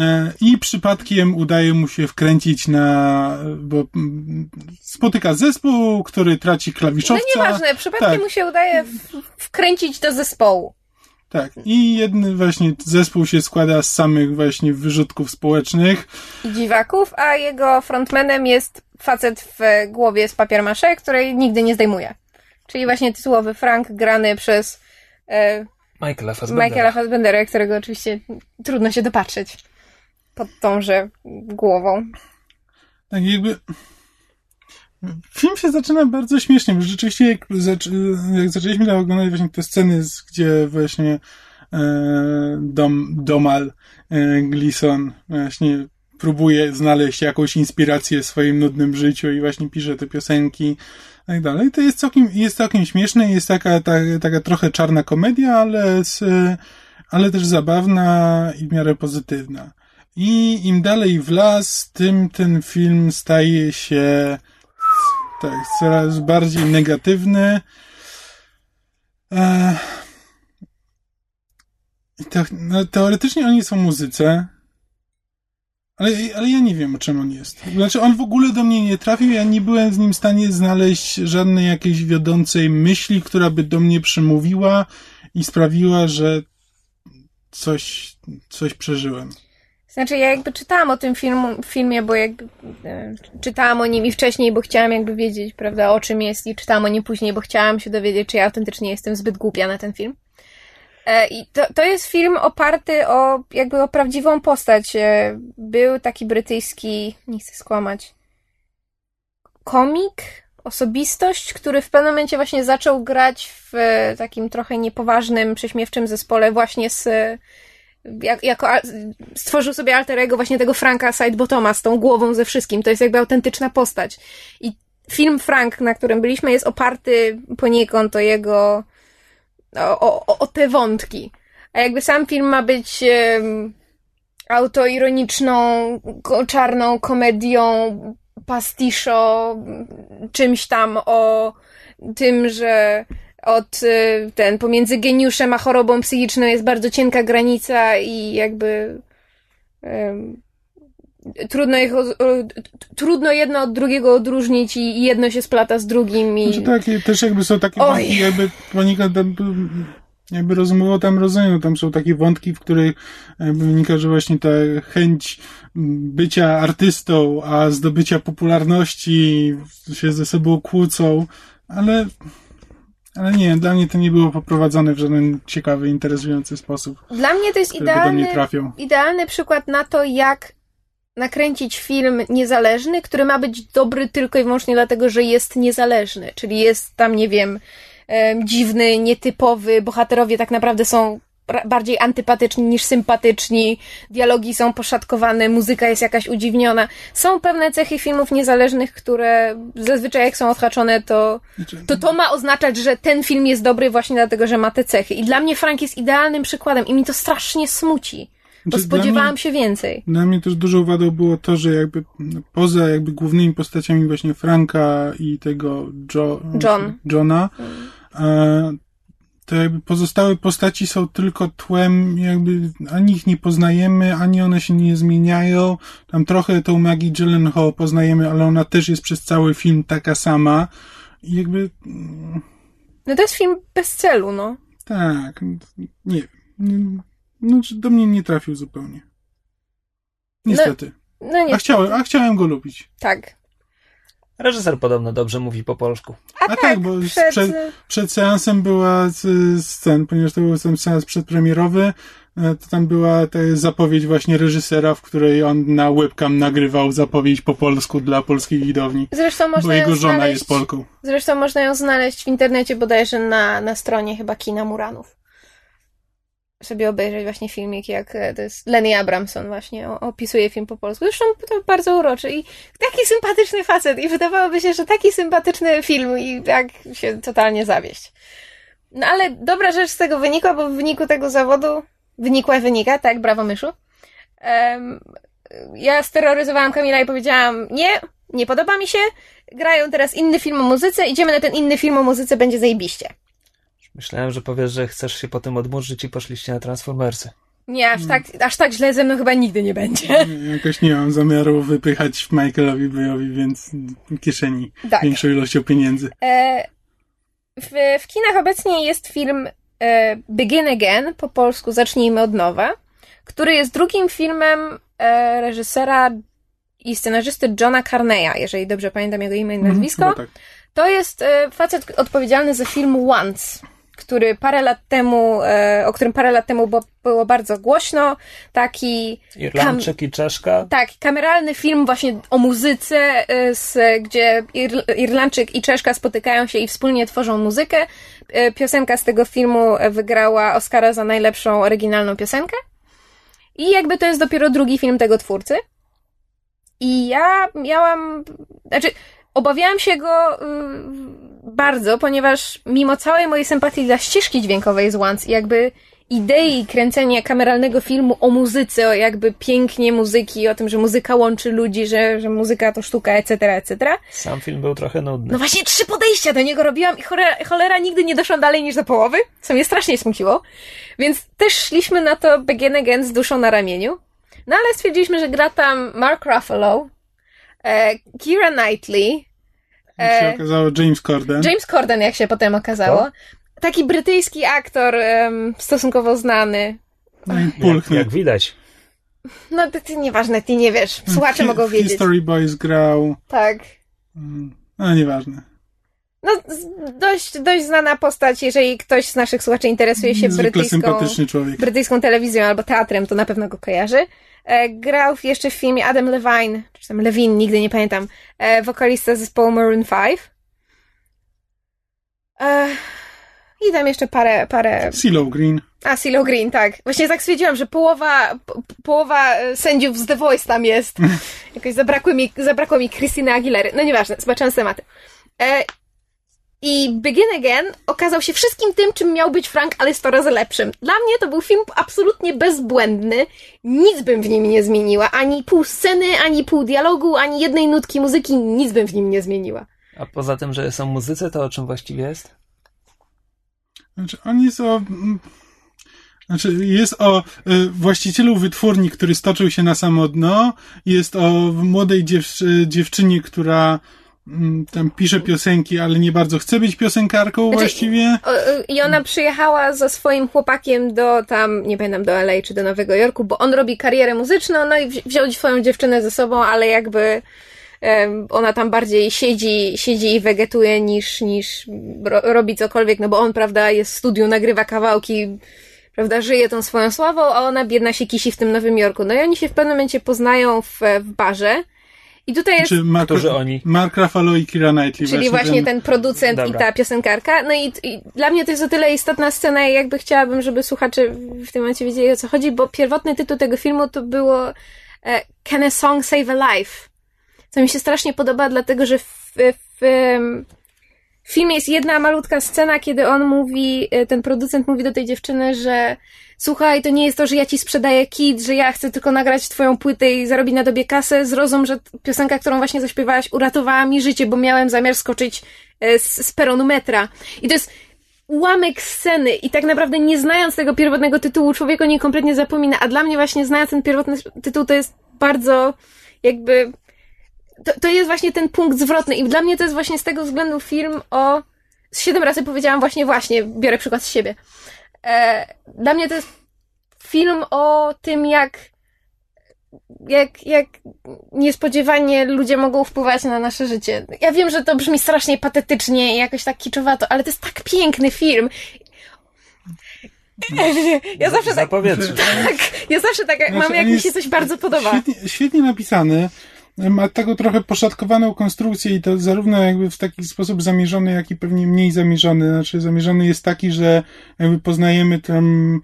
E, I przypadkiem udaje mu się wkręcić na, bo spotyka zespół, który traci No klawiszowca. nieważne, przypadkiem Tak. mu się udaje wkręcić do zespołu. Tak. I jeden właśnie zespół się składa z samych właśnie wyrzutków społecznych. i dziwaków, a jego frontmanem jest facet w głowie z papiermasze, której nigdy nie zdejmuje. Czyli właśnie tytułowy Frank grany przez e, Michaela Fassbendera. Michaela Fassbendera, którego oczywiście trudno się dopatrzeć pod tąże głową. Tak jakby. Film się zaczyna bardzo śmiesznie, bo rzeczywiście jak, zac jak zaczęliśmy tam oglądać właśnie te sceny, gdzie właśnie e, Dom, Domal e, Gleason właśnie próbuje znaleźć jakąś inspirację w swoim nudnym życiu i właśnie pisze te piosenki tak dalej, to jest całkiem, jest całkiem śmieszne, jest taka, ta, taka trochę czarna komedia, ale, z, ale też zabawna i w miarę pozytywna. I im dalej w las, tym ten film staje się tak, coraz bardziej negatywny. I te, no, teoretycznie oni są muzyce, ale, ale ja nie wiem, o czym on jest. Znaczy, on w ogóle do mnie nie trafił, ja nie byłem z nim w stanie znaleźć żadnej jakiejś wiodącej myśli, która by do mnie przemówiła i sprawiła, że coś, coś przeżyłem. Znaczy, ja jakby czytałam o tym filmu, filmie, bo jakby e, czytałam o nim i wcześniej, bo chciałam jakby wiedzieć, prawda, o czym jest i czytałam o nim później, bo chciałam się dowiedzieć, czy ja autentycznie jestem zbyt głupia na ten film. E, I to, to jest film oparty o jakby o prawdziwą postać. E, Był taki brytyjski, nie chcę skłamać, komik, osobistość, który w pewnym momencie właśnie zaczął grać w e, takim trochę niepoważnym, prześmiewczym zespole właśnie z jak, jako stworzył sobie alterego właśnie tego Franka Sidebotoma z tą głową ze wszystkim. To jest jakby autentyczna postać. I film Frank, na którym byliśmy, jest oparty poniekąd o jego o, o, o te wątki. A jakby sam film ma być autoironiczną, czarną komedią, pastiszo, czymś tam o tym, że od y, ten pomiędzy geniuszem a chorobą psychiczną jest bardzo cienka granica i jakby em, trudno ich trudno jedno od drugiego odróżnić i jedno się splata z drugim i Znaczy, takie, też jakby są takie wątki, jakby Monika tam, jakby rozumowo tam rozumiem, tam są takie wątki, w których wynika, że właśnie ta chęć bycia artystą, a zdobycia popularności się ze sobą kłócą, ale ale nie, dla mnie to nie było poprowadzone w żaden ciekawy, interesujący sposób, dla mnie to jest idealny idealny przykład na to, jak nakręcić film niezależny, który ma być dobry tylko i wyłącznie dlatego, że jest niezależny. Czyli jest tam, nie wiem, em, dziwny, nietypowy, bohaterowie tak naprawdę są bardziej antypatyczni niż sympatyczni, dialogi są poszatkowane, muzyka jest jakaś udziwniona. Są pewne cechy filmów niezależnych, które zazwyczaj jak są odhaczone, to Znaczy, to to ma oznaczać, że ten film jest dobry właśnie dlatego, że ma te cechy. I dla mnie Frank jest idealnym przykładem i mi to strasznie smuci. Bo Znaczy, spodziewałam mnie- się więcej. Dla mnie też dużą wadą było to, że jakby no, poza jakby głównymi postaciami właśnie Franka i tego jo, John. Johna, e, to jakby pozostałe postaci są tylko tłem, jakby ani ich nie poznajemy, ani one się nie zmieniają. Tam trochę tą Maggie Gyllenhaal poznajemy, ale ona też jest przez cały film taka sama. I jakby mm, No to jest film bez celu, no. tak, nie wiem. No, czy do mnie nie trafił zupełnie. Niestety. No nie, A chciałem, a chciałem go lubić. tak. Reżyser podobno dobrze mówi po polsku. A, A tak, tak, bo przed... przed, przed seansem była z- scen, ponieważ to był ten seans przedpremierowy, e, to tam była ta zapowiedź właśnie reżysera, w której on na webcam nagrywał zapowiedź po polsku dla polskiej widowni. Zresztą można Bo jego ją żona znaleźć... jest Polką. Zresztą można ją znaleźć w internecie bodajże na, na stronie chyba Kina Muranów. Sobie obejrzeć właśnie filmik, jak e, to jest Lenny Abramson właśnie opisuje film po polsku. Zresztą to bardzo uroczy i taki sympatyczny facet i wydawałoby się, że taki sympatyczny film i tak się totalnie zawieść. No ale dobra rzecz z tego wynikła, bo w wyniku tego zawodu wynikła wynika, tak, brawo myszu. Em, ja steroryzowałam Kamila i powiedziałam, nie, nie podoba mi się, grają teraz inny film o muzyce, idziemy na ten inny film o muzyce, będzie zajebiście. Myślałem, że powiesz, że chcesz się potem odmurzyć i poszliście na Transformersy. Nie, aż tak, aż tak źle ze mną chyba nigdy nie będzie. Jakoś nie mam zamiaru wypychać Michaelowi Bayowi, więc kieszeni Tak. większą ilością pieniędzy. E, w, w kinach obecnie jest film e, Begin Again, po polsku Zacznijmy od nowa, który jest drugim filmem e, reżysera i scenarzysty Johna Carneya, jeżeli dobrze pamiętam jego imię i nazwisko. Chyba tak. To jest e, facet odpowiedzialny za film Once, który parę lat temu, e, o którym parę lat temu było bardzo głośno. Taki, Irlandczyk i Czeszka. tak, kameralny film właśnie o muzyce, e, z, gdzie Ir, Irlandczyk i Czeszka spotykają się i wspólnie tworzą muzykę. E, Piosenka z tego filmu wygrała Oscara za najlepszą oryginalną piosenkę. I jakby to jest dopiero drugi film tego twórcy. I ja miałam, znaczy, obawiałam się go y, bardzo, ponieważ mimo całej mojej sympatii dla ścieżki dźwiękowej z Once i jakby idei kręcenia kameralnego filmu o muzyce, o jakby pięknie muzyki, o tym, że muzyka łączy ludzi, że, że muzyka to sztuka, etc., etc. Sam film był trochę nudny. No właśnie trzy podejścia do niego robiłam i cholera, cholera nigdy nie doszłam dalej niż do połowy, co mnie strasznie smuciło. Więc też szliśmy na to Begin Again z duszą na ramieniu. No ale stwierdziliśmy, że gra tam Mark Ruffalo, e, Keira Knightley, Jak się e, okazało, James Corden. James Corden, jak się potem okazało. Taki brytyjski aktor, em, stosunkowo znany. No i jak, pulchny. jak widać. No to, to nieważne, ty nie wiesz. Słuchacze Hi- mogą wiedzieć. History Boys grał. Tak. mm, No, nieważne. No, dość, dość znana postać, jeżeli ktoś z naszych słuchaczy interesuje się Zwykle brytyjską, brytyjską telewizją albo teatrem, to na pewno go kojarzy. E, grał jeszcze w filmie Adam Levine, czy tam Levine, nigdy nie pamiętam, e, wokalista zespołu Maroon 5. E, I tam jeszcze parę, parę... CeeLo Green. A, CeeLo Green, tak. Właśnie tak stwierdziłam, że połowa, po, połowa sędziów z The Voice tam jest. Jakoś zabrakło mi, zabrakło mi Christiny Aguilery. No nieważne, zobaczyłam z tematy. I Begin Again okazał się wszystkim tym, czym miał być Frank, ale 100 razy lepszym. Dla mnie to był film absolutnie bezbłędny. Nic bym w nim nie zmieniła. Ani pół sceny, ani pół dialogu, ani jednej nutki muzyki. Nic bym w nim nie zmieniła. A poza tym, że są muzyce, to o czym właściwie jest? Znaczy, on jest o. mm, Znaczy, jest o y, właścicielu wytwórni, który stoczył się na samo dno. Jest o młodej dziewczy, dziewczynie, która tam pisze piosenki, ale nie bardzo chce być piosenkarką Znaczy, właściwie. Y, I ona przyjechała ze swoim chłopakiem do tam, nie pamiętam, do LA czy do Nowego Jorku, bo on robi karierę muzyczną, no i wzi- wziął swoją dziewczynę ze sobą, ale jakby ona tam bardziej siedzi, siedzi i wegetuje niż, niż ro, robi cokolwiek, no bo on, prawda, jest w studiu, nagrywa kawałki, prawda, żyje tą swoją sławą, a ona biedna się kisi w tym Nowym Jorku. No i oni się w pewnym momencie poznają w, w barze. I tutaj jest... Czy Mark, Którzy oni? Mark Ruffalo i Kira Knightley. Czyli właśnie ten producent Dobra. i ta piosenkarka. No i, i dla mnie to jest o tyle istotna scena i jakby chciałabym, żeby słuchacze w tym momencie wiedzieli o co chodzi, bo pierwotny tytuł tego filmu to było e, Can a Song Save a Life? Co mi się strasznie podoba, dlatego że w, w, w filmie jest jedna malutka scena, kiedy on mówi, e, ten producent mówi do tej dziewczyny, że słuchaj, to nie jest to, że ja ci sprzedaję kit, że ja chcę tylko nagrać twoją płytę i zarobić na dobie kasę. Zrozum, że piosenka, którą właśnie zaśpiewałaś, uratowała mi życie, bo miałem zamiar skoczyć e, z, z peronu metra. I to jest ułamek sceny i tak naprawdę nie znając tego pierwotnego tytułu, człowiek o niej kompletnie zapomina, a dla mnie właśnie znając ten pierwotny tytuł, to jest bardzo jakby to, to jest właśnie ten punkt zwrotny i dla mnie to jest właśnie z tego względu film o siedem razy powiedziałam właśnie właśnie, biorę przykład z siebie. E, dla mnie to jest film o tym, jak jak, jak niespodziewanie ludzie mogą wpływać na nasze życie. Ja wiem, że to brzmi strasznie patetycznie i jakoś tak kiczowato, ale to jest tak piękny film. Ja zawsze tak, tak, ja zawsze tak Znaczy, mam, jak mi się coś bardzo podoba. Świetnie, świetnie napisany. Ma taką trochę poszatkowaną konstrukcję i to zarówno jakby w taki sposób zamierzony, jak i pewnie mniej zamierzony. Znaczy zamierzony jest taki, że jakby poznajemy tam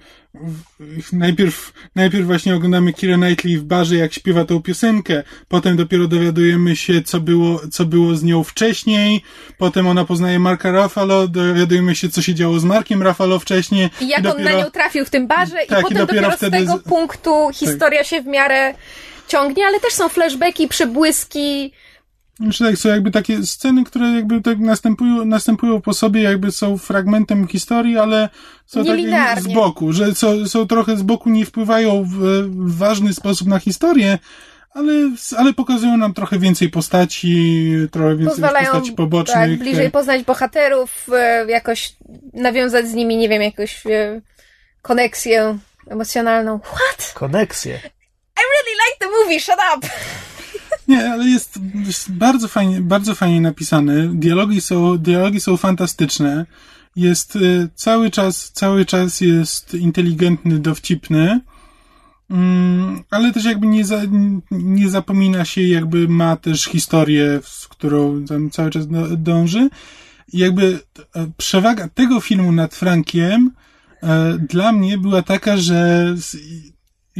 najpierw, najpierw właśnie oglądamy Kira Knightley w barze, jak śpiewa tą piosenkę, potem dopiero dowiadujemy się, co było, co było z nią wcześniej, potem ona poznaje Marka Ruffalo, dowiadujemy się, co się działo z Markiem Ruffalo wcześniej. I jak on dopiero- na nią trafił w tym barze Tak, i i potem dopiero dopiero, wtedy z tego punktu historia się w miarę ciągnie, ale też są flashbacki, przebłyski. Znaczy tak, są jakby takie sceny, które jakby tak następują, następują po sobie, jakby są fragmentem historii, ale są takie Nielinearnie. z boku, że są, są trochę z boku, nie wpływają w, w ważny sposób na historię, ale, ale pokazują nam trochę więcej postaci, trochę więcej Pozwalają postaci pobocznych. tak, bliżej poznać bohaterów, e, jakoś nawiązać z nimi, nie wiem, jakąś e, koneksję emocjonalną. What? Koneksje. Really like the movie, shut up! Nie, ale jest, jest bardzo fajnie, bardzo fajnie napisany. Dialogi są, dialogi są fantastyczne. Jest y, cały czas, cały czas jest inteligentny, dowcipny. Mm, ale też jakby nie, za, nie zapomina się, jakby ma też historię, z którą tam cały czas do- dąży. I jakby e, przewaga tego filmu nad Frankiem e, dla mnie była taka, że z,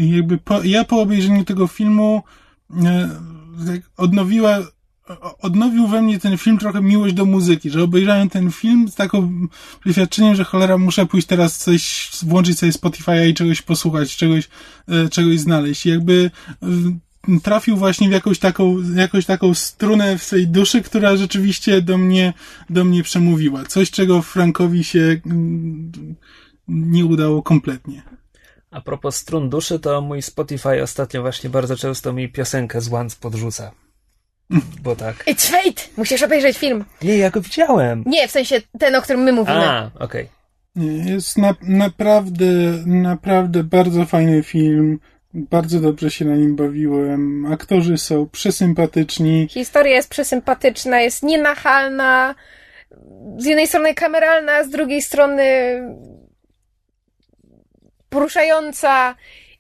i jakby po, ja po obejrzeniu tego filmu e, odnowiła, odnowił we mnie ten film trochę miłość do muzyki, że obejrzałem ten film z taką przeświadczeniem, że cholera muszę pójść teraz coś, włączyć sobie Spotify'a i czegoś posłuchać, czegoś, e, czegoś znaleźć. I jakby e, trafił właśnie w jakąś taką, jakąś taką strunę w swojej duszy, która rzeczywiście do mnie, do mnie przemówiła. Coś, czego Frankowi się mm, nie udało kompletnie. A propos strun duszy, to mój Spotify ostatnio właśnie bardzo często mi piosenkę z Once podrzuca. Bo tak. It's fate! Musisz obejrzeć film. Nie, ja go widziałem. Nie, w sensie ten, o którym my mówimy. A, okej. Nie, jest na, naprawdę, naprawdę bardzo fajny film. Bardzo dobrze się na nim bawiłem. Aktorzy są przesympatyczni. Historia jest przesympatyczna, jest nienachalna. Z jednej strony kameralna, z drugiej strony poruszająca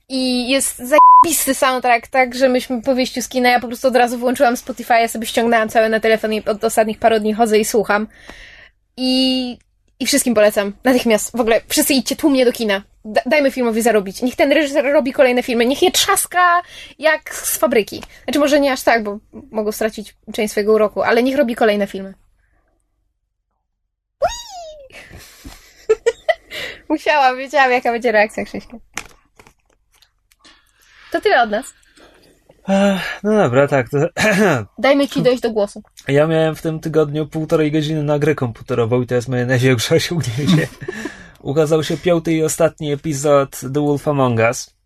i jest zajebisty soundtrack, tak, że myśmy po wyjściu z kina, ja po prostu od razu włączyłam Spotify, sobie ściągnęłam całe na telefon i od ostatnich paru dni chodzę i słucham. I, i wszystkim polecam. Natychmiast. W ogóle wszyscy idźcie tłumnie do kina. Da, dajmy filmowi zarobić. Niech ten reżyser robi kolejne filmy. Niech je trzaska jak z fabryki. Znaczy może nie aż tak, bo mogą stracić część swojego uroku, ale niech robi kolejne filmy. Musiałam, wiedziałam jaka będzie reakcja Krzyśka. To tyle od nas. No dobra, tak. To... Dajmy ci dojść do głosu. Ja miałem w tym tygodniu półtorej godziny na grę komputerową i to jest moje największe osiągnięcie. Ukazał się piąty i ostatni epizod The Wolf Among Us.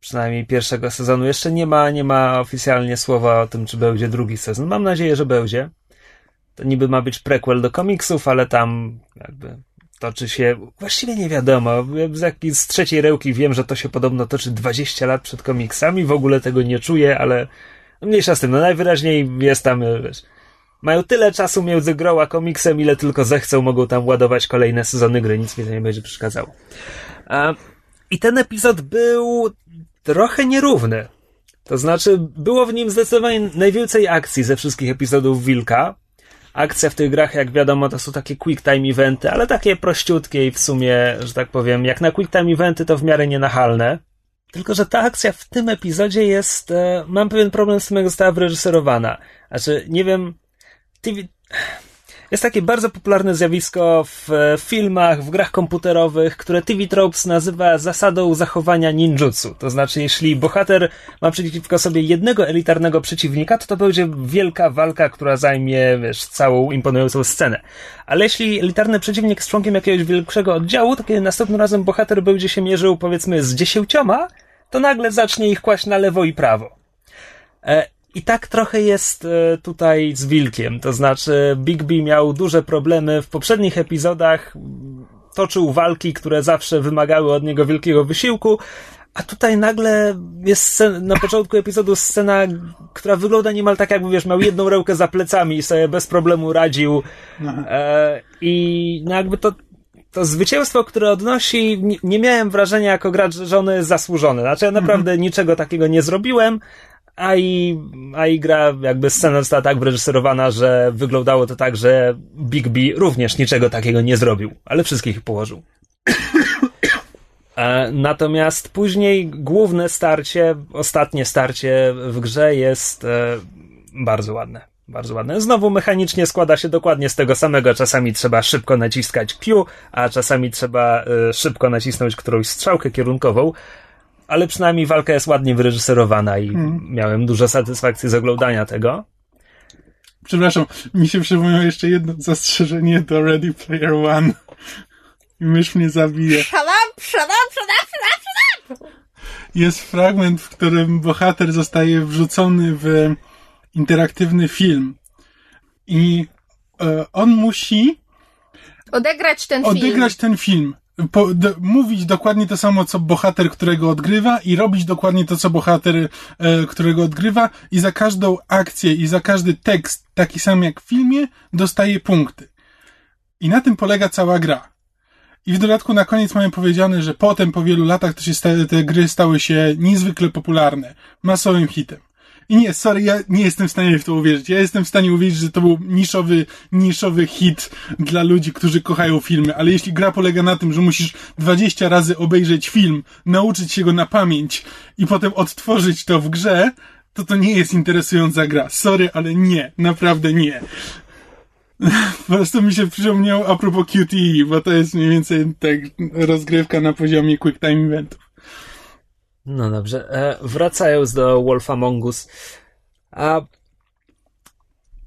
Przynajmniej pierwszego sezonu. Jeszcze nie ma, nie ma oficjalnie słowa o tym, czy będzie drugi sezon. Mam nadzieję, że będzie. To niby ma być prequel do komiksów, ale tam jakby toczy się, właściwie nie wiadomo. Z, trzeciej rełki wiem, że to się podobno toczy 20 lat przed komiksami. W ogóle tego nie czuję, ale mniejsza z tym. No najwyraźniej jest tam, wiesz, mają tyle czasu między grą a komiksem, ile tylko zechcą, mogą tam ładować kolejne sezony gry, nic mi to nie będzie przeszkadzało. I ten epizod był trochę nierówny. To znaczy, było w nim zdecydowanie najwięcej akcji ze wszystkich epizodów Wilka. Akcja w tych grach, jak wiadomo, to są takie quick time eventy, ale takie prościutkie i w sumie, że tak powiem, jak na quick time eventy to w miarę nienachalne. Tylko, że ta akcja w tym epizodzie jest. E, mam pewien problem z tym, jak została wyreżyserowana. Znaczy, nie wiem. Ty, Jest takie bardzo popularne zjawisko w filmach, w grach komputerowych, które TV Tropes nazywa zasadą zachowania ninjutsu. To znaczy, jeśli bohater ma przeciwko sobie jednego elitarnego przeciwnika, to to będzie wielka walka, która zajmie, wiesz, całą imponującą scenę. Ale jeśli elitarny przeciwnik jest członkiem jakiegoś większego oddziału, to kiedy następnym razem bohater będzie się mierzył, powiedzmy, z dziesięcioma, to nagle zacznie ich kłaść na lewo i prawo. I tak trochę jest e, tutaj z Wilkiem. To znaczy, Bigby miał duże problemy w poprzednich epizodach, toczył walki, które zawsze wymagały od niego wielkiego wysiłku, a tutaj nagle jest scen- na początku epizodu scena, która wygląda niemal tak, jakby wiesz, miał jedną rękę za plecami i sobie bez problemu radził. E, I no jakby to, to zwycięstwo, które odnosi, nie, nie miałem wrażenia jako gracz, że ono jest zasłużone. Znaczy ja naprawdę niczego takiego nie zrobiłem, a i, a i gra, jakby scena została tak wyreżyserowana, że wyglądało to tak, że Bigby również niczego takiego nie zrobił, ale wszystkich ich położył. E, Natomiast później główne starcie, ostatnie starcie w grze jest e, bardzo ładne. Bardzo ładne. Znowu mechanicznie składa się dokładnie z tego samego. Czasami trzeba szybko naciskać Q, a czasami trzeba e, szybko nacisnąć którąś strzałkę kierunkową. Ale przynajmniej walka jest ładnie wyreżyserowana i miałem dużo satysfakcji z oglądania tego. Przepraszam, mi się przypomniało jeszcze jedno zastrzeżenie do Ready Player One. I mysz mnie zabije. Shut up, shut up, shut up, shut up, shut up! Jest fragment, w którym bohater zostaje wrzucony w interaktywny film. I e, on musi Odegrać ten film. odegrać ten film. Po, d- mówić dokładnie to samo, co bohater, którego odgrywa i robić dokładnie to, co bohater, e, którego odgrywa i za każdą akcję i za każdy tekst, taki sam jak w filmie, dostaje punkty. I na tym polega cała gra. I w dodatku na koniec mamy powiedziane, że potem, po wielu latach, to się sta- te gry stały się niezwykle popularne, masowym hitem. I nie, sorry, ja nie jestem w stanie w to uwierzyć. Ja jestem w stanie uwierzyć, że to był niszowy, niszowy hit dla ludzi, którzy kochają filmy, ale jeśli gra polega na tym, że musisz 20 razy obejrzeć film, nauczyć się go na pamięć i potem odtworzyć to w grze, to to nie jest interesująca gra. Sorry, ale nie, naprawdę nie. Po prostu mi się przypomniał a propos QTE, bo to jest mniej więcej tak rozgrywka na poziomie Quick Time Eventów. No dobrze. E, wracając do Wolf Among Us. A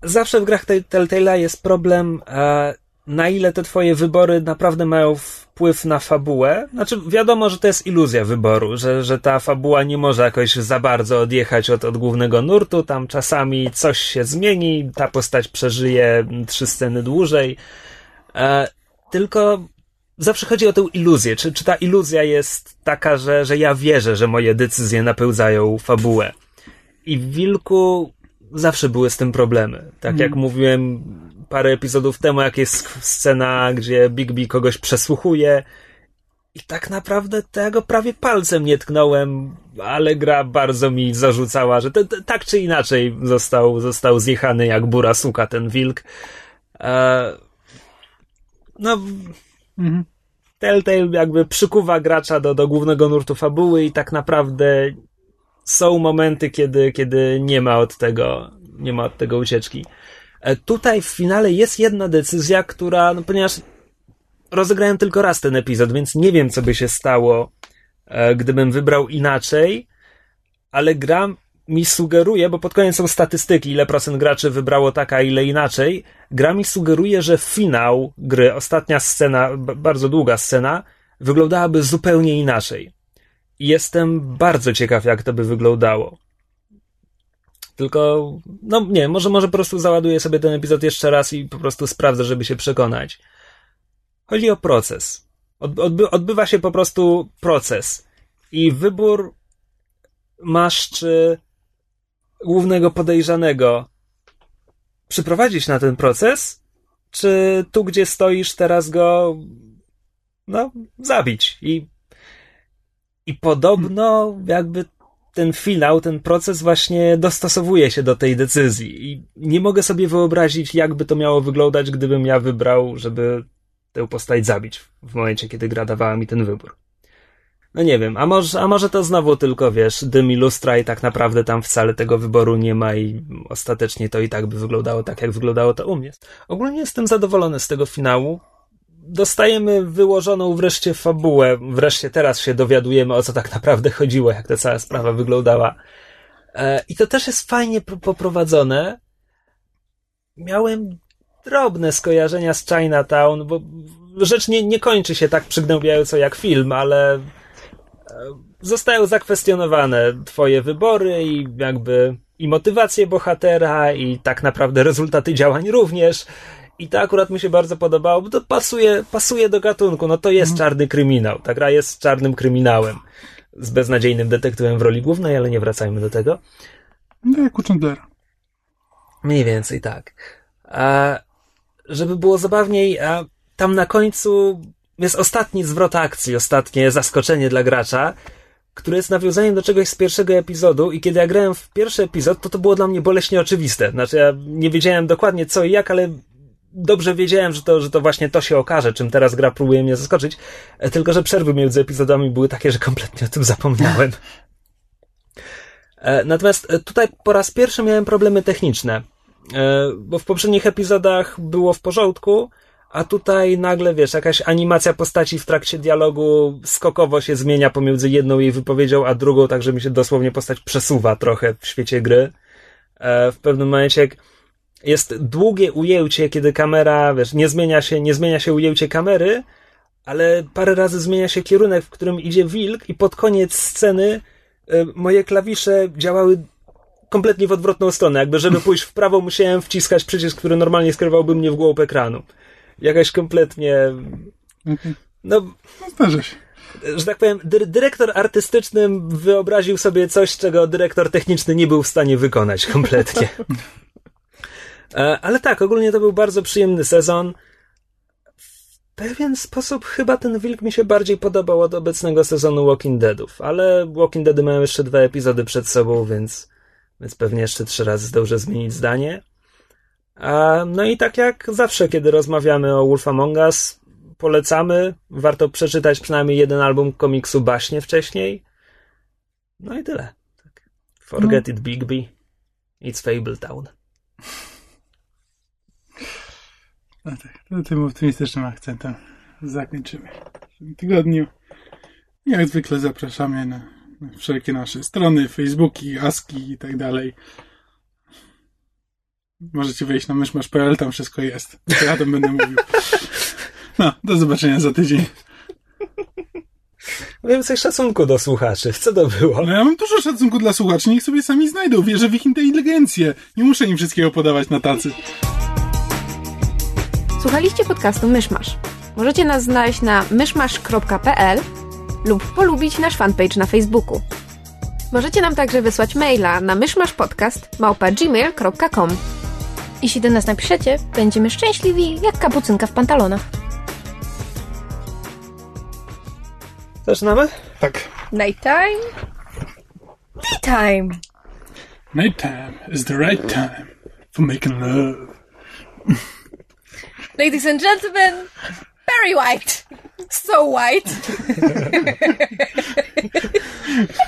zawsze w grach Tell- Telltale'a jest problem, e, na ile te twoje wybory naprawdę mają wpływ na fabułę. Znaczy, wiadomo, że to jest iluzja wyboru, że, że ta fabuła nie może jakoś za bardzo odjechać od, od głównego nurtu. Tam czasami coś się zmieni, ta postać przeżyje trzy sceny dłużej. E, tylko zawsze chodzi o tę iluzję. Czy, czy ta iluzja jest taka, że, że ja wierzę, że moje decyzje napełdzają fabułę? I w Wilku zawsze były z tym problemy. Tak jak mówiłem parę epizodów temu, jak jest scena, gdzie Bigby kogoś przesłuchuje i tak naprawdę tego prawie palcem nie tknąłem, ale gra bardzo mi zarzucała, że te, te, tak czy inaczej został, został zjechany jak bura suka ten wilk. E, no, Mhm. Telltale jakby przykuwa gracza do, do głównego nurtu fabuły i tak naprawdę są momenty, kiedy, kiedy nie ma od tego, nie ma od tego ucieczki. E, Tutaj w finale jest jedna decyzja, która, no ponieważ rozegrałem tylko raz ten epizod, więc nie wiem, co by się stało, e, gdybym wybrał inaczej, ale gra mi sugeruje, bo pod koniec są statystyki, ile procent graczy wybrało tak, a ile inaczej. Gra mi sugeruje, że finał gry, ostatnia scena, bardzo długa scena, wyglądałaby zupełnie inaczej. Jestem bardzo ciekaw, jak to by wyglądało. Tylko, no nie, może, może po prostu załaduję sobie ten epizod jeszcze raz i po prostu sprawdzę, żeby się przekonać. Chodzi o proces. Odby- odbywa się po prostu proces. I wybór masz, czy głównego podejrzanego przyprowadzić na ten proces, czy tu, gdzie stoisz, teraz go no, zabić. I, i podobno jakby ten finał, ten proces właśnie dostosowuje się do tej decyzji. I nie mogę sobie wyobrazić, jakby to miało wyglądać, gdybym ja wybrał, żeby tę postać zabić w momencie, kiedy gra dawała mi ten wybór. No nie wiem, a może, a może to znowu tylko, wiesz, dym i lustra i tak naprawdę tam wcale tego wyboru nie ma i ostatecznie to i tak by wyglądało tak, jak wyglądało to u mnie. Ogólnie jestem zadowolony z tego finału. Dostajemy wyłożoną wreszcie fabułę. Wreszcie teraz się dowiadujemy, o co tak naprawdę chodziło, jak ta cała sprawa wyglądała. E, I to też jest fajnie poprowadzone. Miałem drobne skojarzenia z Chinatown, bo rzecz nie, nie kończy się tak przygnębiająco jak film, ale zostają zakwestionowane twoje wybory i jakby i motywacje bohatera i tak naprawdę rezultaty działań również. I to akurat mi się bardzo podobało, bo to pasuje, pasuje do gatunku. No to jest mhm. czarny kryminał. Ta gra jest czarnym kryminałem. Z beznadziejnym detektywem w roli głównej, ale nie wracajmy do tego. No jak u Chandlera. Mniej więcej tak. A żeby było zabawniej, a tam na końcu jest ostatni zwrot akcji, ostatnie zaskoczenie dla gracza, które jest nawiązaniem do czegoś z pierwszego epizodu i kiedy ja grałem w pierwszy epizod, to to było dla mnie boleśnie oczywiste. Znaczy ja nie wiedziałem dokładnie co i jak, ale dobrze wiedziałem, że to, że to właśnie to się okaże, czym teraz gra próbuje mnie zaskoczyć, e, tylko że przerwy między epizodami były takie, że kompletnie o tym zapomniałem. E, natomiast e, tutaj po raz pierwszy miałem problemy techniczne, bo w poprzednich epizodach było w porządku, a tutaj nagle, wiesz, jakaś animacja postaci w trakcie dialogu skokowo się zmienia pomiędzy jedną jej wypowiedzią, a drugą, tak że mi się dosłownie postać przesuwa trochę w świecie gry. W pewnym momencie jest długie ujęcie, kiedy kamera, wiesz, nie zmienia się, nie zmienia się ujęcie kamery, ale parę razy zmienia się kierunek, w którym idzie wilk i pod koniec sceny y, moje klawisze działały kompletnie w odwrotną stronę. Jakby, żeby pójść w prawo, musiałem wciskać przycisk, który normalnie skierowałby mnie w głąb ekranu. Jakaś kompletnie... Mhm. No... zdarza się że tak powiem, dy dyrektor artystyczny wyobraził sobie coś, czego dyrektor techniczny nie był w stanie wykonać kompletnie. E, ale tak, ogólnie to był bardzo przyjemny sezon. W pewien sposób chyba ten wilk mi się bardziej podobał od obecnego sezonu Walking Deadów, ale Walking Deady mają jeszcze dwa epizody przed sobą, więc, więc pewnie jeszcze trzy razy zdążę zmienić zdanie. No i tak jak zawsze, kiedy rozmawiamy o Wolf Among Us, polecamy. Warto przeczytać przynajmniej jeden album komiksu Baśnie wcześniej. No i tyle. Tak. Forget no. it, Bigby. It's Fable Town. No tak, to tym optymistycznym akcentem zakończymy. W tym tygodniu jak zwykle zapraszamy na wszelkie nasze strony, Facebooki, Aski i tak dalej. Możecie wejść na myszmasz.pl, tam wszystko jest. To ja tam będę mówił. No, do zobaczenia za tydzień. Więcej szacunku do słuchaczy. Co to było? No ja mam dużo szacunku dla słuchaczy. Niech sobie sami znajdą. Wierzę w ich inteligencję. Nie muszę im wszystkiego podawać na tacy. Słuchaliście podcastu Myszmasz. Możecie nas znaleźć na myszmasz.pl lub polubić nasz fanpage na Facebooku. Możecie nam także wysłać maila na myszmaszpodcast.gmail.com Jeśli do nas napiszecie, będziemy szczęśliwi jak kapucynka w pantalonach. Zaczynamy? Tak. Nighttime? Daytime! Nighttime is the right time for making love. Ladies and gentlemen, Barry White. So white.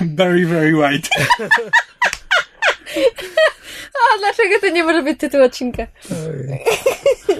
very, very white. A dlaczego to nie może być tytuł odcinka?